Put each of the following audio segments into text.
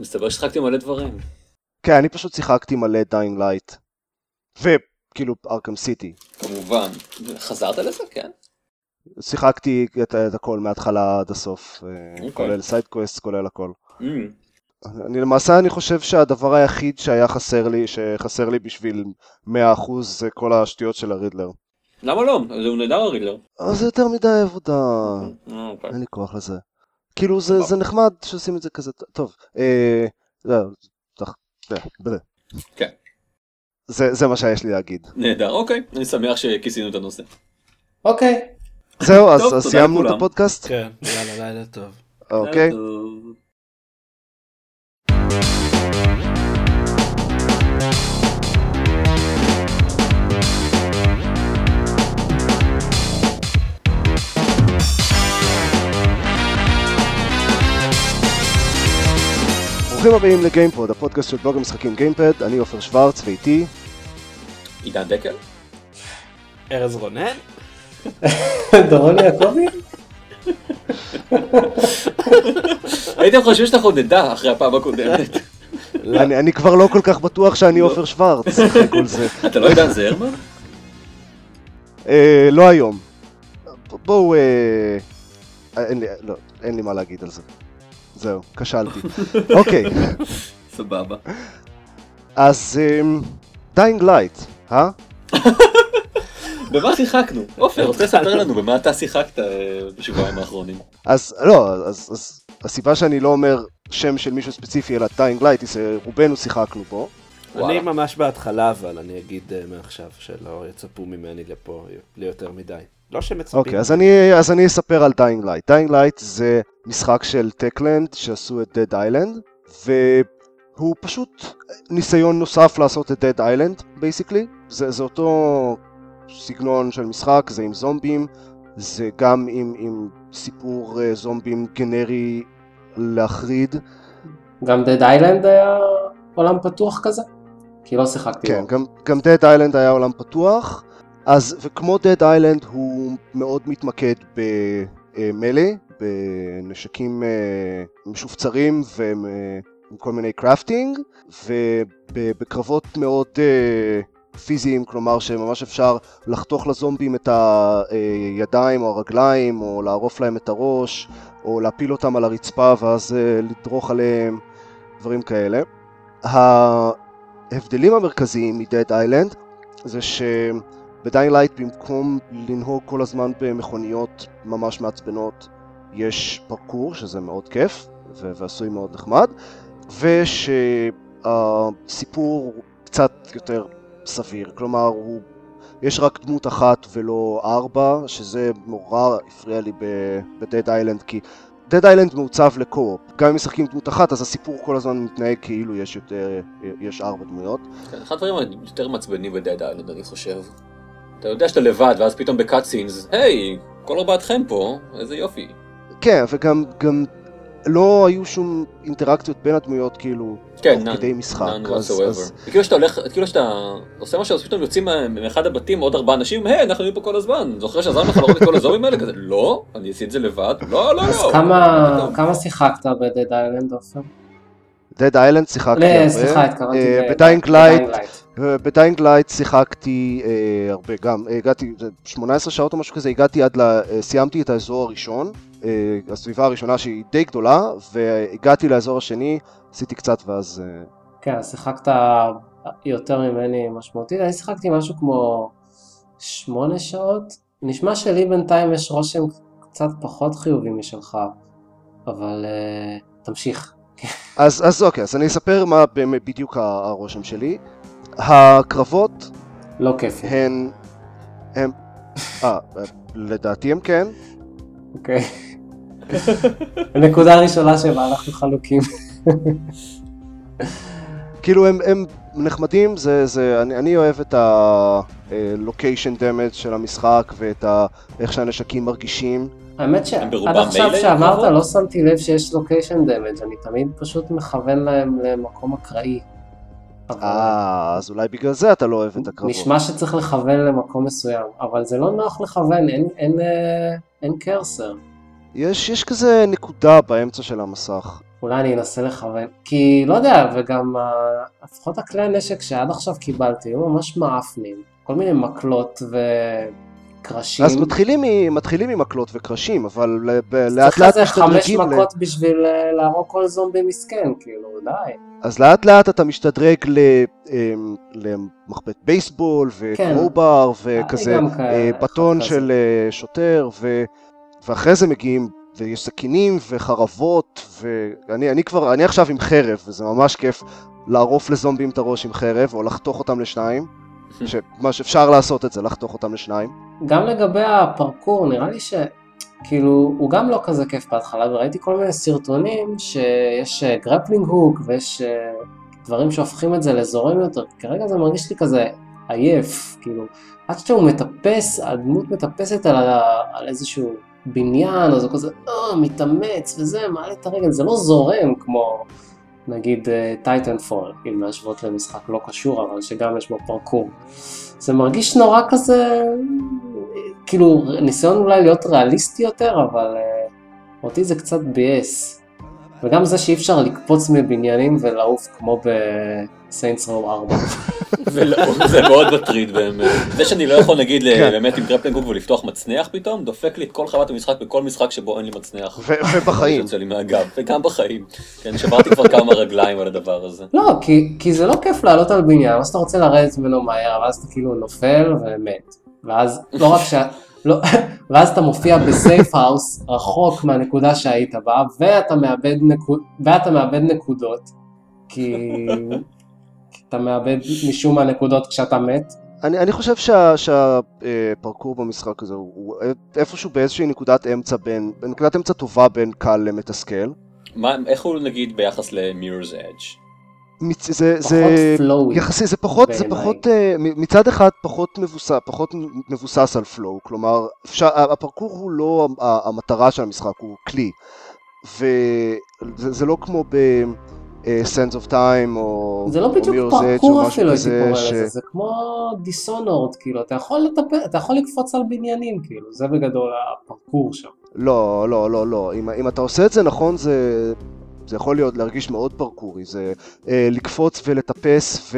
מסתבר ששיחקתי מלא דברים. כן, אני פשוט שיחקתי מלא Dying Light. וכאילו Arkham City. כמובן. חזרת לזה? כן. שיחקתי את, את הכל מההתחלה עד הסוף, אוקיי. okay. כולל side quest, כולל הכל. Mm. אני למעשה אני חושב שהדבר היחיד שהיה חסר לי, שחסר לי בשביל 100% זה כל השטויות של ה Riddler. למה לא? הוא נהדר ה Riddler. זה יותר מדי עבודה, אה, אוקיי. אין לי כוח לזה. כאילו זה, זה נחמד שעושים את זה כזה, טוב, אה, לא. כן. זה, זה מה שיש לי להגיד. נהדר, אוקיי. אני שמח שכיסינו את הנושא. אוקיי. זהו, אז, טוב, אז תודה סיימנו את. הפודקאסט? כן, יאללה, לילה טוב. אוקיי. ברוכים הבאים לגיימפוד, הפודקאסט של בלוג המשחקים גיימפד, אני עופר שוורץ ואיתי עידן דקל? ארז רונן? דורון יעקבי? הייתם חושבים עוד נדע אחרי הפעם הקודמת. אני, אני כבר לא כל כך בטוח שאני עופר שוורץ אחרי כל זה. אתה לא עידן זרמן? אה, לא היום. בואו, אה, לא, אין לי מה להגיד על זה. זהו, כשלתי. אוקיי, סבבה. אז Dying Light, אה? במה שיחקנו? עופר, רוצה לספר לנו במה אתה שיחקת אה, בשבועיים האחרונים? אז לא, אז, אז הסיבה שאני לא אומר שם של מישהו ספציפי אלא Dying Light, זה רובנו שיחקנו בו. אני. ממש בהתחלה, אבל אני אגיד אה, מעכשיו שלא יצפו ממני לפה ליותר מדי. לא שמצפים. אוקיי, אז אני, אז אני אספר על Dying Light. Dying Light זה משחק של Techland שעשו את Dead Island, והוא פשוט ניסיון נוסף לעשות את Dead Island, basically. זה, זה אותו סגנון של משחק, זה עם זומבים, זה גם עם, עם סיפור אה, זומבים גנרי להחריד. גם Dead Island היה עולם פתוח כזה? כי לא שיחקתי כן. גם, גם Dead Island היה עולם פתוח, אז, וכמו Dead Island הוא מאוד מתמקד במלי, בנשקים אה, משופצרים ועם עם כל מיני קרפטינג, ובקרבות מאוד אה, פיזיים, כלומר שממש אפשר לחתוך לזומבים את הידיים או הרגליים, או לערוף להם את הראש, או להפיל אותם על הרצפה ואז אה, לדרוך עליהם, דברים כאלה. ההבדלים המרכזיים מ-Dead Island זה שב Dying Light במקום לנהוג כל הזמן במכוניות ממש מעצבנות יש פרקור שזה מאוד כיף ועשוי מאוד נחמד ושהסיפור קצת יותר סביר כלומר הוא יש רק דמות אחת ולא ארבע שזה נורא הפריע לי ב-Dead Island כי דד איילנד מעוצב לקו-אופ. גם אם משחקים דמות אחת, אז הסיפור כל הזמן מתנהג כאילו יש יותר, יש ארבע דמויות. כן, אחד הדברים היותר מעצבנים בדד איילנד, אני חושב. אתה יודע שאתה לבד, ואז פתאום בקאט סינס, היי, כל ארבעתכם פה, איזה יופי. כן, וגם גם לא היו שום אינטראקציות בין הדמויות כאילו, כן, תוך כדי משחק. אז- whatsoever. אז- כאילו שאתה הולך, כאילו שאתה עושה משהו, אז פתאום יוצאים מה- מאחד הבתים עוד ארבעה אנשים, היי, אנחנו נהיים פה כל הזמן. זוכר שעזרנו לך לראות את כל הזומים האלה? כזה, לא, אני אעשה את זה לבד. לא, לא, אז לא. כמה- פתאום. כמה שיחקת ב Dead Island עופר? Dead Island שיחקתי לא, הרבה. סליחה, התכוונתי אה, ב Dying Light, ב Dying Light. שיחקתי אה, הרבה גם, אה, הגעתי, זה 18 שעות או משהו כזה, הגעתי עד ל... אה, סיימתי את האזור הראשון, אה, הסביבה הראשונה שהיא די גדולה, והגעתי לאזור השני, עשיתי קצת ואז... אה, כן, אז שיחקת יותר ממני משמעותית, אני שיחקתי משהו כמו שמונה שעות. נשמע שלי בינתיים יש רושם קצת פחות חיובי משלך, אבל uh, תמשיך. אז, אז אוקיי, אז אני אספר מה בדיוק הרושם שלי. הקרבות לא כיפי, הן... הם... אה, לדעתי הם כן. אוקיי. הנקודה הראשונה שבה אנחנו חלוקים. כאילו הם, הם נחמדים, זה, זה, אני, אני אוהב את ה-location damage של המשחק ואת ה, איך שהנשקים מרגישים. האמת שעד עכשיו שאמרת קרבות? לא שמתי לב שיש לוקיישן דמג', אני תמיד פשוט מכוון להם למקום אקראי. אה, אז אולי בגלל זה אתה לא אוהב את הקרבות. נשמע שצריך לכוון למקום מסוים, אבל זה לא נוח לכוון, אין, אין, אה, אין קרסר. יש, יש כזה נקודה באמצע של המסך. אולי אני אנסה לכוון, כי לא יודע, וגם ה- לפחות הכלי הנשק שעד עכשיו קיבלתי היו ממש מעפנים, כל מיני מקלות וקרשים. אז מתחילים, מתחילים עם מקלות וקרשים, אבל לאט צריך לאט איזה חמש משתדרגים, ל- מכות בשביל אה, להרוג כל זומבי מסכן, כאילו, די. אז לאט לאט אתה משתדרג ל- אמ, למחבט בייסבול כן. וקרובר היה וכזה אה, בטון כזה. של שוטר, ו... ואחרי זה מגיעים, ויש סכינים וחרבות, ואני אני כבר, אני עכשיו עם חרב, וזה ממש כיף לערוף לזומבים את הראש עם חרב, או לחתוך אותם לשניים, שמה שאפשר לעשות את זה, לחתוך אותם לשניים. גם לגבי הפרקור, נראה לי ש... כאילו, הוא גם לא כזה כיף בהתחלה, וראיתי כל מיני סרטונים שיש grappling hook ויש אה, דברים שהופכים את זה לזורם יותר, כרגע זה מרגיש לי כזה עייף, כאילו, עד שהוא מטפס, הדמות מטפסת על, ה... על איזשהו בניין, אז הוא כזה, אה, מתאמץ וזה, מעלה את הרגל, זה לא זורם כמו נגיד Titanfall, אם להשוות למשחק לא קשור, אבל שגם יש בו פרקור. זה מרגיש נורא כזה, כאילו ניסיון אולי להיות ריאליסטי יותר, אבל אה, אותי זה קצת ביאס. וגם זה שאי אפשר לקפוץ מבניינים ולעוף כמו ב Saints Row 4. ולא, זה מאוד מטריד באמת. זה שאני לא יכול נגיד ל- כן. באמת עם grappling hook ולפתוח מצנח פתאום, דופק לי את כל חוויית המשחק בכל משחק שבו אין לי מצנח. ובחיים. יוצא לי מהגב, וגם בחיים. כן, שברתי כבר כמה רגליים על הדבר הזה. לא, כי, כי זה לא כיף לעלות על בניין, אז אתה רוצה לרדת ממנו מהר, ואז אתה כאילו נופל ומת. ואז לא רק ש... לא, ואז אתה מופיע בסייף האוס רחוק מהנקודה שהיית בה, ואתה מאבד, נקוד, ואתה מאבד נקודות, כי... אתה מאבד משום מה נקודות כשאתה מת. אני, אני חושב שה- שהפרקור במשחק הזה הוא הוא איפשהו באיזושהי נקודת אמצע בין, נקודת אמצע טובה בין קל למתסכל. מה- איך הוא נגיד ביחס למירר's אדג'? מצ- זה, פחות זה פלואי. יחסי, זה פחות, זה. פחות, מ- מצד אחד פחות מבוסס, פחות מבוסס על פלואו, כלומר, אפשר, הפרקור הוא לא המטרה של המשחק, הוא כלי, וזה זה לא כמו ב... אה, Sense of Time או זה לא בדיוק פרקור אפילו הייתי קורא לזה, זה כמו דיסונורד, כאילו, אתה יכול לטפ- אתה יכול לקפוץ על בניינים, כאילו, זה בגדול הפרקור שם. לא, לא, לא, לא. אם, אם אתה עושה את זה נכון, זה, זה יכול להיות להרגיש מאוד פרקורי. זה אה, לקפוץ ולטפס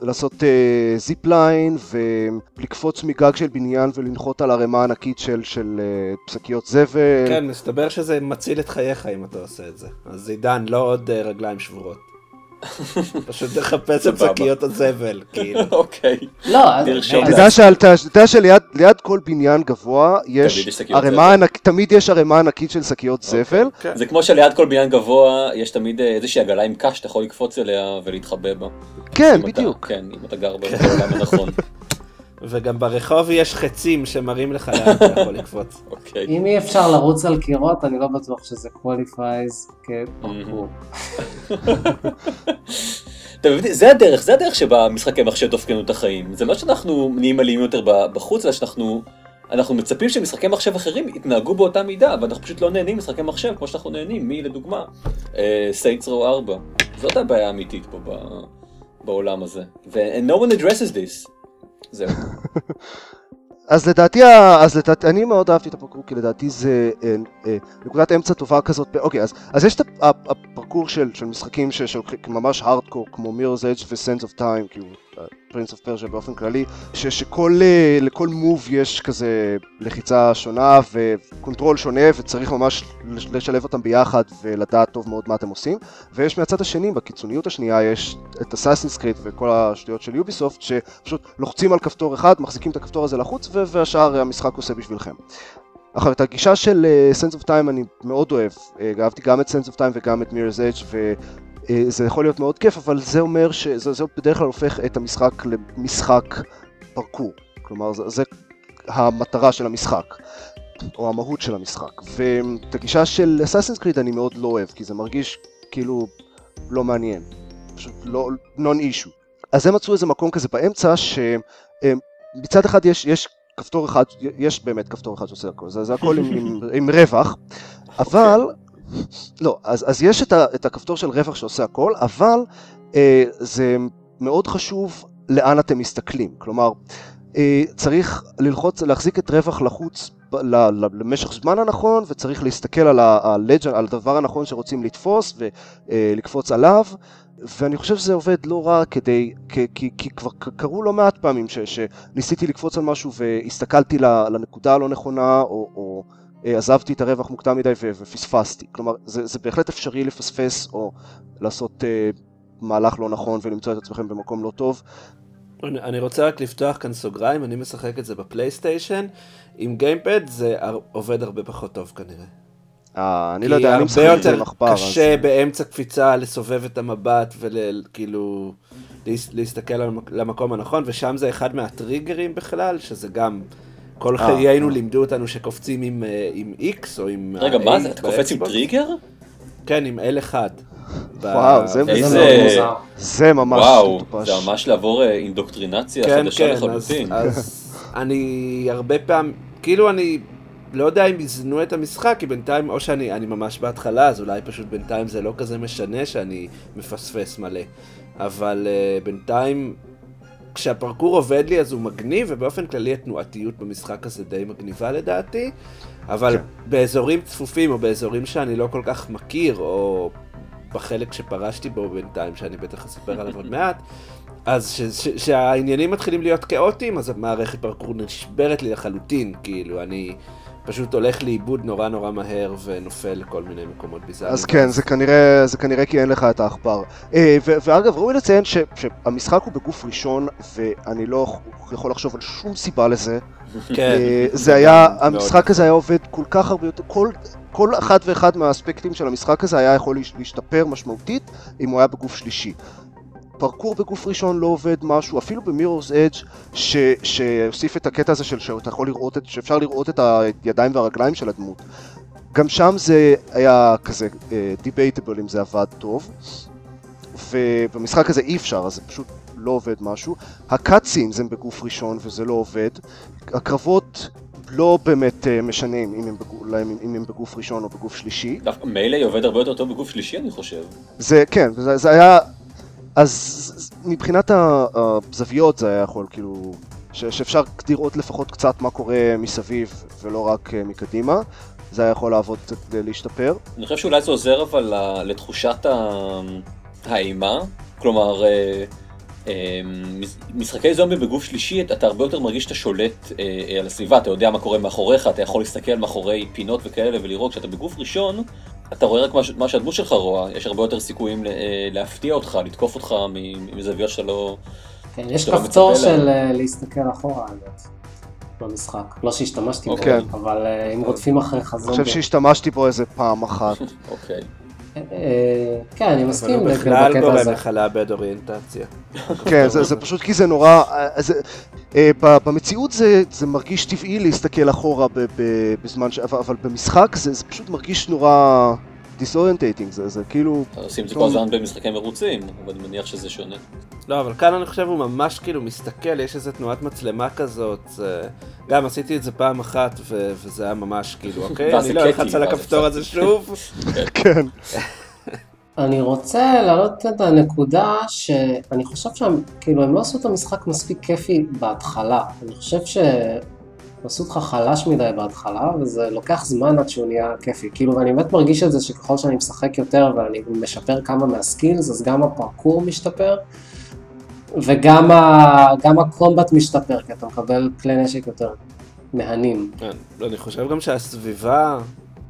ולעשות אה, זיפ ליין ולקפוץ מגג של בניין ולנחות על ערימה ענקית של, של אה, שקיות זבל. כן, מסתבר שזה מציל את חייך אם אתה עושה את זה. אז עידן, לא עוד אה, רגליים שבורות. פשוט תחפש את. שקיות הזבל, כאילו. אוקיי. לא, אז- יודע שליד ליד כל בניין גבוה יש ערימה זבל. ענק, תמיד יש ערימה ענקית של שקיות זבל. כן. זה כמו שליד כל בניין גבוה יש תמיד אה, איזושהי עגלה עם קש שאתה יכול לקפוץ אליה ולהתחבא בה. כן, בדיוק. כן, אם אתה גר בעולם הנכון. וגם ברחוב יש חצים שמראים לך לאן אתה יכול לקפוץ. אוקיי. אם אי אפשר לרוץ על קירות, אני לא בטוח שזה qualifies כפרקור. אתה מבין, זה הדרך, זה הדרך שבה משחקי מחשב דופקים את החיים. זה לא שאנחנו נהיים אלימים יותר בחוץ, אלא שאנחנו אנחנו מצפים שמשחקי מחשב אחרים יתנהגו באותה מידה, ואנחנו פשוט לא נהנים משחקי מחשב כמו שאנחנו נהנים, מי לדוגמה, סיינטס רו 4. זאת הבעיה האמיתית פה בעולם הזה. ו- and no one addresses this. זהו. אז לדעתי, אז לדעתי, אני מאוד אהבתי את הפרקור, כי לדעתי זה אה, אה, נקודת אמצע טובה כזאת, אוקיי, אז, אז יש את הפ- הפ- הפרקור של, של משחקים ש- שהולכים ממש הארדקור, כמו Mirror's Edge ו- Sands of Time, כאילו, Prince of Persia באופן כללי, ש- שכל אה, move יש כזה לחיצה שונה ו control שונה, וצריך ממש לש- לשלב אותם ביחד ולדעת טוב מאוד מה אתם עושים, ויש מהצד השני, בקיצוניות השנייה, יש את Assassin's Creed וכל השטויות של Ubisoft, שפשוט לוחצים על כפתור אחד, מחזיקים את הכפתור הזה לחוץ, ו- והשאר המשחק עושה בשבילכם. עכשיו, את הגישה של Sense of Time אני מאוד אוהב, uh, אהבתי גם את Sense of Time וגם את Mirror's Edge, וזה יכול להיות מאוד כיף, אבל זה אומר שזה זה בדרך כלל הופך את המשחק למשחק פרקור. כלומר, זה, זה המטרה של המשחק, או המהות של המשחק. ואת הגישה של Assassin's Creed אני מאוד לא אוהב, כי זה מרגיש כאילו לא מעניין. פשוט לא, non issue. אז הם מצאו איזה מקום כזה באמצע, שמצד אחד יש, יש כפתור אחד, יש באמת כפתור אחד שעושה הכל, זה, זה הכל עם, עם, עם רווח, אבל, לא, אז, אז יש את, ה, את הכפתור של רווח שעושה הכל, אבל אה, זה מאוד חשוב לאן אתם מסתכלים, כלומר, אה, צריך ללחוץ, להחזיק את רווח לחוץ למשך זמן הנכון, וצריך להסתכל על, ה- הלג'נד, על הדבר הנכון שרוצים לתפוס ולקפוץ עליו, ואני חושב שזה עובד לא רע כדי, כי, כי, כי כבר קרו לא מעט פעמים ש, שניסיתי לקפוץ על משהו והסתכלתי לנקודה הלא נכונה, או, או אה, עזבתי את הרווח מוקדם מדי ופספסתי. כלומר, זה, זה בהחלט אפשרי לפספס או לעשות אה, מהלך לא נכון ולמצוא את עצמכם במקום לא טוב. אני אני רוצה רק לפתוח כאן סוגריים, אני משחק את זה בפלייסטיישן. עם גיימפד זה עובד הרבה פחות טוב כנראה. אה, אני לא יודע, אני משחק כי את זה עם הרבה עכבר. יותר אז- קשה באמצע קפיצה לסובב את המבט וכאילו להסתכל על המק- למקום הנכון, ושם זה אחד מהטריגרים בכלל, שזה גם... כל אה, חיינו אה. לימדו אותנו שקופצים עם, אה, עם X או עם... רגע, מה זה? אתה קופץ עם. טריגר? כן, עם L1. וואו, זה- זה איזה-. זה ממש וואו. זה ממש לעבור אה, אינדוקטרינציה כן, חדשה כן, לחלוטין. אז אני הרבה פעמים, כאילו אני לא יודע אם יזנו את המשחק, כי בינתיים, או שאני אני ממש בהתחלה, אז אולי פשוט בינתיים זה לא כזה משנה שאני מפספס מלא. אבל uh, בינתיים, כשהפרקור עובד לי אז הוא מגניב, ובאופן כללי התנועתיות במשחק הזה די מגניבה לדעתי, אבל כן. באזורים צפופים או באזורים שאני לא כל כך מכיר, או בחלק שפרשתי בו בינתיים, שאני בטח אספר עליו עוד מעט, אז ש- ש- שהעניינים מתחילים להיות כאוטיים, אז המערכת פרקור נשברת לי לחלוטין, כאילו, אני פשוט הולך לאיבוד נורא נורא מהר ונופל לכל מיני מקומות ביזאריים. אז כן, זה כנראה, זה כנראה כי אין לך את העכבר. אה, ואגב, ראוי לציין ש- שהמשחק הוא בגוף ראשון, ואני לא יכול לחשוב על שום סיבה לזה. כן. אה, זה היה. המשחק הזה היה עובד כל כך הרבה יותר, כל, כל אחד ואחד מהאספקטים של המשחק הזה היה יכול להש- להשתפר משמעותית אם הוא היה בגוף שלישי. פרקור בגוף ראשון לא עובד משהו, אפילו במירורס אדג' שהוסיף את הקטע הזה של שאתה יכול לראות, את, שאפשר לראות את הידיים והרגליים של הדמות. גם שם זה היה כזה דיבייטבל אם זה עבד טוב. ובמשחק הזה אי אפשר, אז זה פשוט לא עובד משהו. הקאטסינס הם בגוף ראשון וזה לא עובד. הקרבות לא באמת אה, משנים אם הם, בגוף, אם הם בגוף ראשון או בגוף שלישי. דווקא מילא עובד הרבה יותר טוב בגוף שלישי אני חושב. זה, כן, זה, זה היה... אז מבחינת הזוויות זה היה יכול כאילו... ש, שאפשר לראות לפחות קצת מה קורה מסביב ולא רק אה, מקדימה. זה היה יכול לעבוד קצת להשתפר. אני חושב שאולי זה עוזר אבל לתחושת האימה, כלומר אה, משחקי זומבי בגוף שלישי אתה הרבה יותר מרגיש שאתה שולט אה, אה, על הסביבה, אתה יודע מה קורה מאחוריך, אתה יכול להסתכל מאחורי פינות וכאלה ולראות, כשאתה בגוף ראשון אתה רואה רק מה, שהדמות שלך רואה, יש הרבה יותר סיכויים אה, להפתיע אותך, לתקוף אותך מזוויות שאתה לא... כן, יש לא כפתור של להסתכל אחורה, האמת, במשחק. לא שהשתמשתי בו, כן. אבל אם רודפים אחריך אני חושב זומבי. שהשתמשתי בו איזה פעם אחת. אוקיי. כן, אני אבל מסכים הוא בקטע בכלל גורם. לך לאבד אוריינטציה. כן, זה, זה פשוט כי זה נורא... אה, במציאות זה, זה מרגיש טבעי להסתכל אחורה ב, ב, בזמן ש... אבל, אבל במשחק זה, זה פשוט מרגיש נורא disorientating, זה, זה כאילו... עושים את זה. כל הזמן במשחקי מרוצים, אבל אני מניח שזה שונה. לא, אבל כאן אני חושב הוא ממש כאילו מסתכל, יש איזה תנועת מצלמה כזאת. זה... גם עשיתי את זה פעם אחת, ו... וזה היה ממש כאילו, אוקיי, אני לא אלחץ על הכפתור. הזה שוב. כן. אני רוצה להעלות את הנקודה שאני חושב שהם, כאילו, הם לא עשו את המשחק מספיק כיפי בהתחלה. אני חושב שהם עשו אותך חלש מדי בהתחלה, וזה לוקח זמן עד שהוא נהיה כיפי. כאילו, ואני באמת מרגיש את זה שככל שאני משחק יותר ואני משפר כמה מה skills, אז גם הפרקור משתפר, וגם ה... גם הקומבט משתפר, כי אתה מקבל כלי נשק יותר מהנים. כן, אני חושב גם שהסביבה...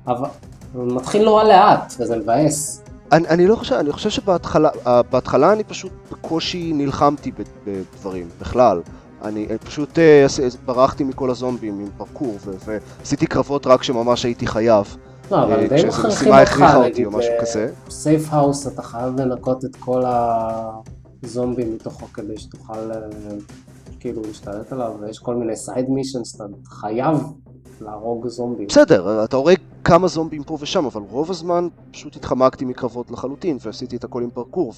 אבל מתחיל נורא לאט, וזה מבאס. אני, אני לא חושב, אני חושב שבהתחלה אה, בהתחלה אני פשוט בקושי נלחמתי בדברים, בכלל. אני אה, פשוט אה, עש- ברחתי מכל הזומבים עם פרקור, ועשיתי קרבות רק כשממש הייתי חייב. לא, אבל אה, די מכריחים אותך, נגיד. safe house אתה חייב לנקות את כל הזומבים מתוכו כדי שתוכל אה, כאילו להשתלט עליו, ויש כל מיני side missions, אתה חייב להרוג זומבים. בסדר, אתה הורג כמה זומבים פה ושם, אבל רוב הזמן פשוט התחמקתי מקרבות לחלוטין, ועשיתי את הכל עם פרקור,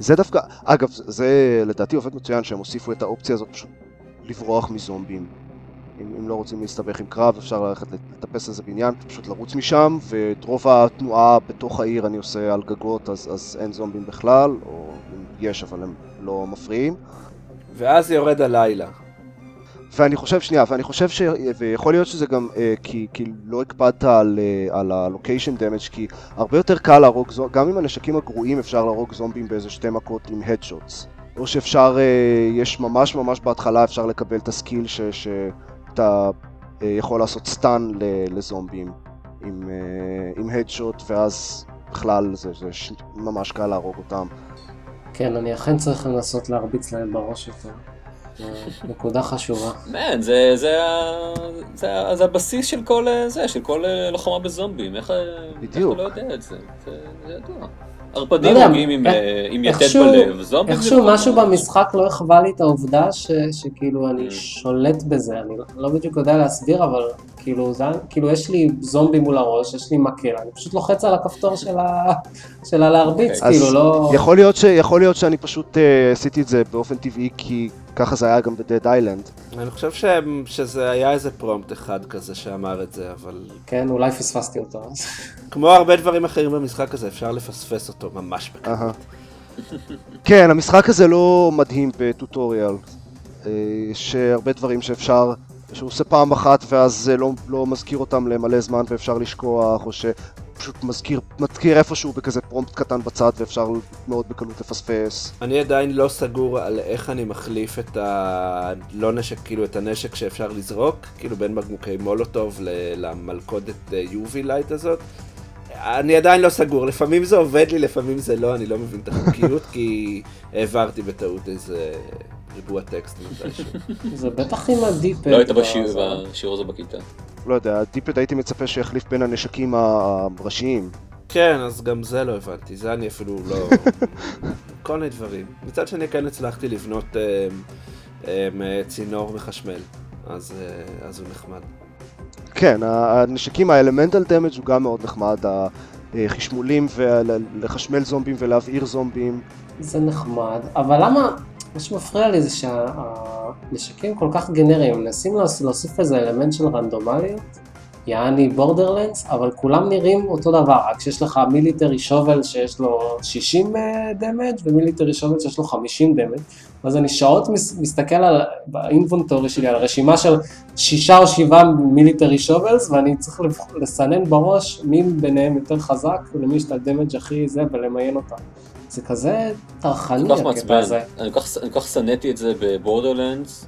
וזה דווקא, אגב, זה- זה לדעתי עובד מצוין שהם הוסיפו את האופציה הזאת פשוט לברוח מזומבים. אם, אם לא רוצים להסתבך עם קרב, אפשר ללכת לטפס איזה בניין, פשוט לרוץ משם, ואת רוב התנועה בתוך העיר אני עושה על גגות, אז, אז אין זומבים בכלל, או יש, אבל הם לא מפריעים. ואז יורד הלילה. ואני חושב, שנייה, ואני חושב ש... ויכול להיות שזה גם אה, כי, כי לא הקפדת על, אה, על הלוקיישן דמג' כי הרבה יותר קל להרוג זומבים, גם עם הנשקים הגרועים אפשר להרוג זומבים באיזה שתי מכות עם הדשוטס. או שאפשר, אה, יש ממש ממש בהתחלה אפשר לקבל את הסקיל שאתה אה, יכול לעשות סטן לזומבים עם, אה, עם הדשוט, ואז בכלל זה, זה ש... ממש קל להרוג אותם. כן, אני אכן צריך לנסות להרביץ להם בראש יותר. נקודה חשובה. מן, זה, זה, זה, זה הבסיס של כל אה, זה, של כל אה, לוחמה בזומבים. איך, בדיוק. איך אתה לא יודע את זה? זה, זה ידוע. ערפדים הורגים עם, אה, עם יתד בלב, זומבים איכשהו משהו במשחק לא החווה לי את העובדה ש, שכאילו אני שולט בזה, אני לא בדיוק יודע להסביר, אבל כאילו, זה, כאילו יש לי זומבי מול הראש, יש לי מקל, אני פשוט לוחץ על הכפתור של, ה, של הלהרביץ, okay. כאילו לא... יכול להיות, ש, יכול להיות שאני פשוט uh, עשיתי את זה באופן טבעי כי ככה זה היה גם בדד איילנד. אני חושב ש... שזה היה איזה פרומפט אחד כזה שאמר את זה, אבל... כן, אולי פספסתי אותו. כמו הרבה דברים אחרים במשחק הזה, אפשר לפספס אותו ממש בקרוב. כן, המשחק הזה לא מדהים בטוטוריאל. יש אה, הרבה דברים שאפשר שהוא עושה פעם אחת ואז זה לא, לא מזכיר אותם למלא זמן ואפשר לשכוח, או שפשוט מזכיר, מזכיר איפשהו בכזה prompt קטן בצד ואפשר מאוד בקלות לפספס. אני עדיין לא סגור על איך אני מחליף את הלא נשק, כאילו את הנשק שאפשר לזרוק, כאילו בין בקבוקי מולוטוב למלכודת אה, UV light הזאת. אני עדיין לא סגור, לפעמים זה עובד לי, לפעמים זה לא, אני לא מבין את החוקיות, כי העברתי בטעות איזה ריבוע טקסט מתישהו. זה בטח עם הדיפד. לא היית בשיעור הזה בכיתה. לא יודע, הדיפד הייתי מצפה שיחליף בין הנשקים הראשיים. כן, אז גם זה לא הבנתי, זה אני אפילו לא... כל מיני דברים. מצד שני כן הצלחתי לבנות אה, אה, צינור מחשמל, אז, אה, אז הוא נחמד. כן, הנשקים האלמנטל דמג' הוא גם מאוד נחמד, החשמולים ולחשמל זומבים ולהבעיר זומבים. זה נחמד, אבל למה, מה שמפריע לי זה שהנשקים כל כך גנריים, מנסים להוסיף איזה אלמנט של רנדומליות, יעני Borderlands, אבל כולם נראים אותו דבר, רק שיש לך military shovel שיש לו 60 damage ו military shovel שיש לו 50 damage, אז אני שעות מסתכל על, ב inventory שלי על רשימה של שישה או שבעה military shovels, ואני צריך לסנן בראש מי ביניהם יותר חזק ולמי יש את הדמג' הכי זה ולמיין אותם. זה כזה טרחני הקטע הזה. אני כל כך שנאתי את זה בבורדרלנדס.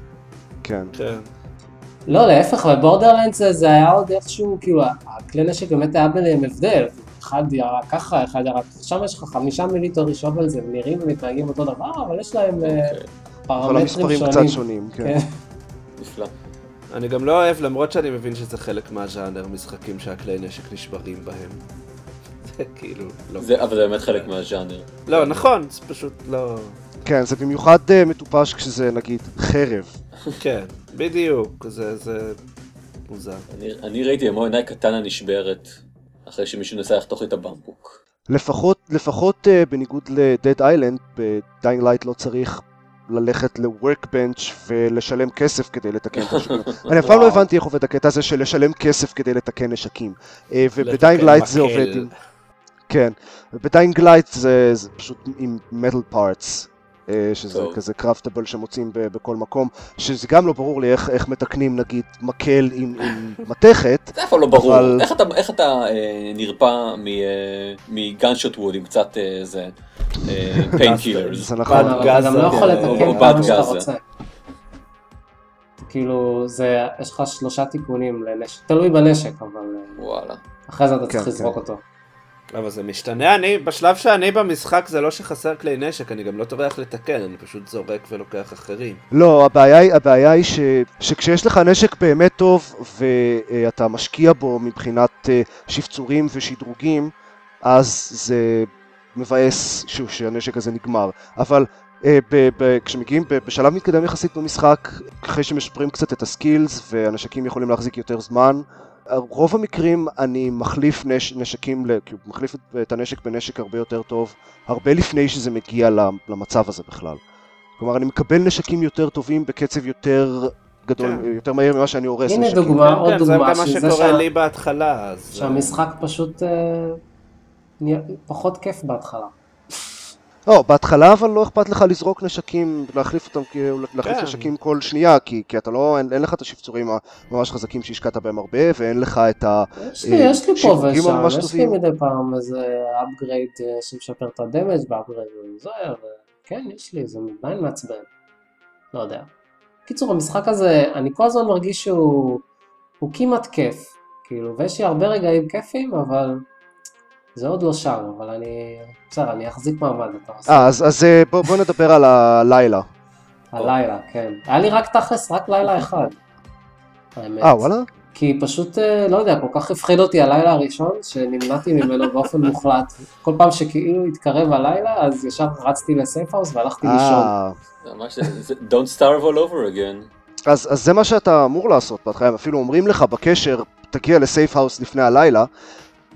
כן. כן. לא, להפך, בבורדרלנדס זה היה עוד איכשהו, כאילו, הכלי נשק באמת היה ביניהם הבדל. אחד ירה ככה, אחד ירה ככה, שם יש לך חמישה מיליטרי שובל, זה נראים ומתנהגים אותו דבר, אבל יש להם אה, אוקיי. פרמטרים שונים. כל המספרים קצת שונים, כן. כן. נפלא. אני גם לא אוהב, למרות שאני מבין שזה חלק מהז'אנר, משחקים שהכלי נשק נשברים בהם. זה כאילו, לא... זה, אבל זה באמת חלק מהז'אנר. לא, נכון, זה פשוט לא... כן, זה במיוחד אה, מטופש כשזה נגיד חרב. כן, בדיוק, זה, זה מוזר. אני, אני ראיתי במו עיניי קטאנה נשברת, אחרי שמישהו ניסה לחתוך את הבמבוק. לפחות, לפחות אה, בניגוד ל Dead Island, ב Dying Light לא צריך ללכת ל-workbench ולשלם כסף כדי לתקן את הנשקים. אני אף פעם לא הבנתי איך עובד הקטע הזה של לשלם כסף כדי לתקן נשקים. אה, וב Dying Light זה עובד עם... כן, וב Dying Light זה, זה פשוט עם metal parts. אה, שזה טוב. כזה craftable שמוצאים בכל מקום, שזה גם לא ברור לי איך, איך מתקנים נגיד מקל עם, עם מתכת. זה אף פעם לא ברור, אבל... איך אתה, איך אתה אה, נרפא מ gunshot wound עם קצת אה, זה, painkillers. זה נכון. אתה גם לא יכול לתקן כמה שאתה רוצה. כאילו, זה, יש לך שלושה תיקונים לנשק, תלוי בנשק, אבל... אה, וואלה. אחרי זה אתה צריך כן, לזרוק כן. אותו. אבל זה משתנה, אני, בשלב שאני במשחק זה לא שחסר כלי נשק, אני גם לא טורח לתקן, אני פשוט זורק ולוקח אחרים. לא, הבעיה היא, הבעיה היא ש, שכשיש לך נשק באמת טוב ואתה משקיע בו מבחינת אה, שפצורים ושדרוגים, אז זה מבאס שוב שהנשק הזה נגמר. אבל אה, ב- ב- כשמגיעים ב- בשלב מתקדם יחסית במשחק, אחרי שמשפרים קצת את הסקילס והנשקים יכולים להחזיק יותר זמן, רוב המקרים אני מחליף נש, נשקים, כאילו מחליף את הנשק בנשק הרבה יותר טוב, הרבה לפני שזה מגיע למצב הזה בכלל. כלומר, אני מקבל נשקים יותר טובים בקצב יותר גדול, כן. יותר מהיר ממה שאני הורס נשקים. הנה דוגמה, עוד כן, דוגמה, זה גם מה שקורה לי בהתחלה. אז... שהמשחק פשוט אה, נהיה פחות כיף בהתחלה. לא, בהתחלה אבל לא אכפת לך לזרוק נשקים, להחליף אותם, להחליף כן. נשקים כל שנייה, כי, כי אתה לא, אין, אין לך את השפצורים הממש חזקים שהשקעת בהם הרבה, ואין לך את ה... יש לי, יש לי פה ושם, יש לי טובים. מדי פעם איזה upgrade אה, שמשפר את ה damage ב upgrade וזה, וכן, יש לי, זה עדיין מעצבן. לא יודע. קיצור, המשחק הזה, אני כל הזמן מרגיש שהוא הוא כמעט כיף, כאילו, ויש לי הרבה רגעים כיפים, אבל זה עוד לא שם, אבל אני, בסדר, אני אחזיק מעמד, אתה עושה. אה, אז, אז אה, בוא, בוא נדבר על הלילה. הלילה, כן. היה לי רק תכלס, רק לילה אחד. האמת. אה, וואלה? כי פשוט, אה, לא יודע, כל כך הפחיד אותי הלילה הראשון, שנמנעתי ממנו באופן מוחלט. כל פעם שכאילו התקרב הלילה, אז ישר רצתי ל safe house והלכתי לישון. אה, ממש, Don't Starve all over again. אז, אז זה מה שאתה אמור לעשות בהתחלה, הם אפילו אומרים לך בקשר, תגיע ל safe house לפני הלילה,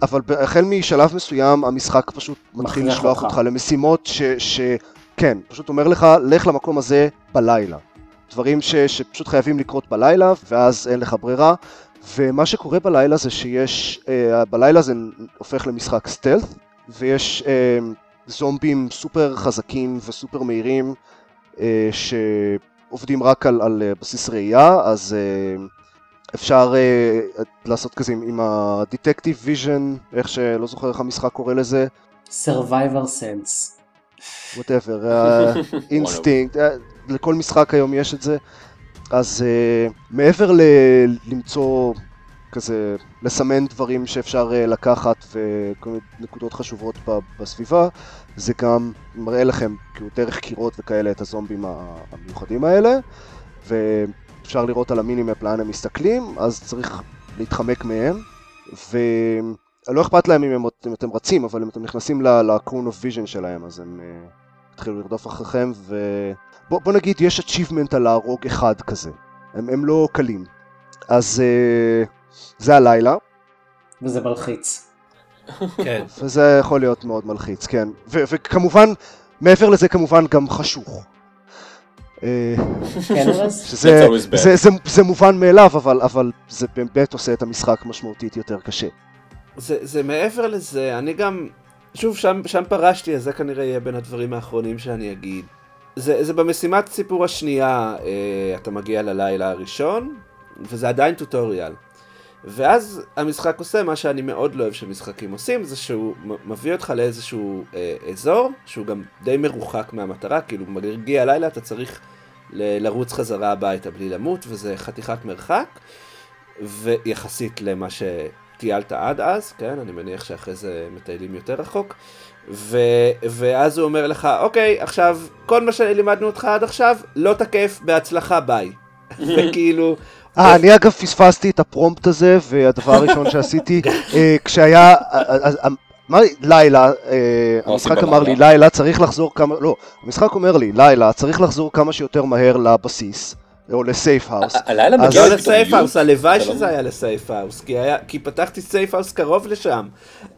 אבל החל משלב מסוים המשחק פשוט מתחיל לשלוח אותך. אותך למשימות ש... ש... כן, פשוט אומר לך, לך למקום הזה בלילה. דברים ש... שפשוט חייבים לקרות בלילה, ואז אין לך ברירה. ומה שקורה בלילה זה שיש, אה, בלילה זה הופך למשחק stealth, ויש אה, זומבים סופר חזקים וסופר מהירים, אה, שעובדים רק על, על אה, בסיס ראייה, אז אה, אפשר אה, לעשות כזה עם, עם ה-Detective Vision, איך שלא זוכר איך המשחק קורא לזה, Survivor Sense. whatever, אינסטינקט, לכל משחק היום יש את זה. אז uh, מעבר ל- למצוא כזה, לסמן דברים שאפשר uh, לקחת וכל מיני נקודות חשובות ב- בסביבה, זה גם מראה לכם כאילו דרך קירות וכאלה את הזומבים המיוחדים האלה, ואפשר לראות על המינימפ לאן הם מסתכלים, אז צריך להתחמק מהם, ולא אכפת להם אם, הם, אם אתם רצים, אבל אם אתם נכנסים ל-Cone of Vision שלהם, אז הם uh, התחילו לרדוף אחריכם, ובוא בוא נגיד יש achievement על להרוג אחד כזה, הם, הם לא קלים. אז uh, זה הלילה, וזה מלחיץ. כן. וזה יכול להיות מאוד מלחיץ, כן. ו- וכמובן, מעבר לזה כמובן גם חשוך. אה, כן? שזה זה מובן מאליו, אבל, אבל זה באמת עושה את המשחק משמעותית יותר קשה. זה, זה מעבר לזה, אני גם, שוב, שם, שם פרשתי, אז זה כנראה יהיה בין הדברים האחרונים שאני אגיד. זה, זה במשימת סיפור השנייה, אה, אתה מגיע ללילה הראשון, וזה עדיין טוטוריאל. ואז המשחק עושה מה שאני מאוד לא אוהב שמשחקים עושים, זה שהוא מביא אותך לאיזשהו אה, אזור, שהוא גם די מרוחק מהמטרה, כאילו מגיע הלילה אתה צריך ל- לרוץ חזרה הביתה בלי למות, וזה חתיכת מרחק, ויחסית למה שטיילת עד אז, כן, אני מניח שאחרי זה מטיילים יותר רחוק, ו, ואז הוא אומר לך, אוקיי, עכשיו, כל מה שלימדנו אותך עד עכשיו, לא תקף, בהצלחה, ביי. וכאילו, אה, אני אגב פספסתי את ה prompt הזה, והדבר הראשון שעשיתי, אה, כשהיה, אה, אה, אמר לי, לילה, אה, המשחק אמר לי? לילה צריך לחזור כמה, לא, המשחק אומר לי, לילה צריך לחזור כמה שיותר מהר לבסיס, או ל safe house. הלילה מגיע לא. ל safe house, הלוואי לא שזה היה ל safe house, כי, פתחתי סייף האוס קרוב לשם,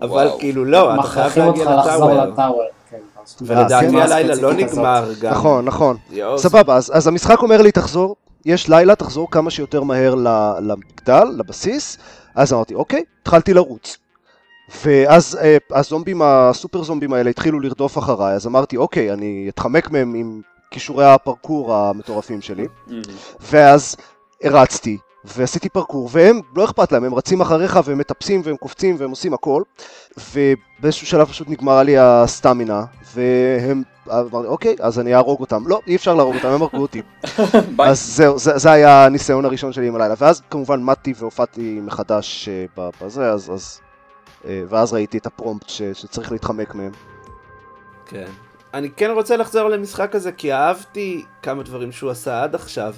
אבל. כאילו לא, אתה חייב להגיע לטאוור. כן, ולדעתי כן, הלילה לא. נגמר גם. נכון, נכון. סבבה, אז, אז המשחק אומר לי, תחזור, יש לילה, תחזור כמה שיותר מהר למגדל, לבסיס, אז אמרתי, אוקיי, התחלתי לרוץ. ואז אה, הזומבים, הסופר זומבים האלה התחילו לרדוף אחריי, אז אמרתי, אוקיי, אני אתחמק מהם עם כישורי הפרקור המטורפים שלי. ואז הרצתי, ועשיתי פרקור, והם, לא אכפת להם, הם רצים אחריך והם מטפסים והם קופצים והם עושים הכל, ובאיזשהו שלב פשוט נגמרה לי הסטמינה, והם, אמרתי, אוקיי, אז אני אהרוג אותם. לא, אי אפשר להרוג אותם, הם הרגו אותי. אז זהו, זה, זה היה הניסיון הראשון שלי עם הלילה, ואז כמובן מתתי והופעתי מחדש אה, בזה, אז, אז, אה, ואז ראיתי את הפרומפט ש, שצריך להתחמק מהם. כן. אני כן רוצה לחזור למשחק הזה, כי אהבתי כמה דברים שהוא עשה עד עכשיו.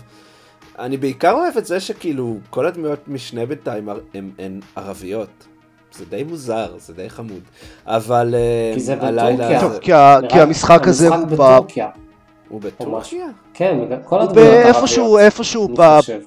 אני בעיקר אוהב את זה שכאילו, כל הדמויות משנה בינתיים הן ערביות. זה די מוזר, זה די חמוד. אבל אה, כי זה בטורקיה. טוב, כי, המשחק הזה הוא, ב, בטורקיה. הוא בטורקיה? כן, כל הדמויות ערביות, איפשהו חושב.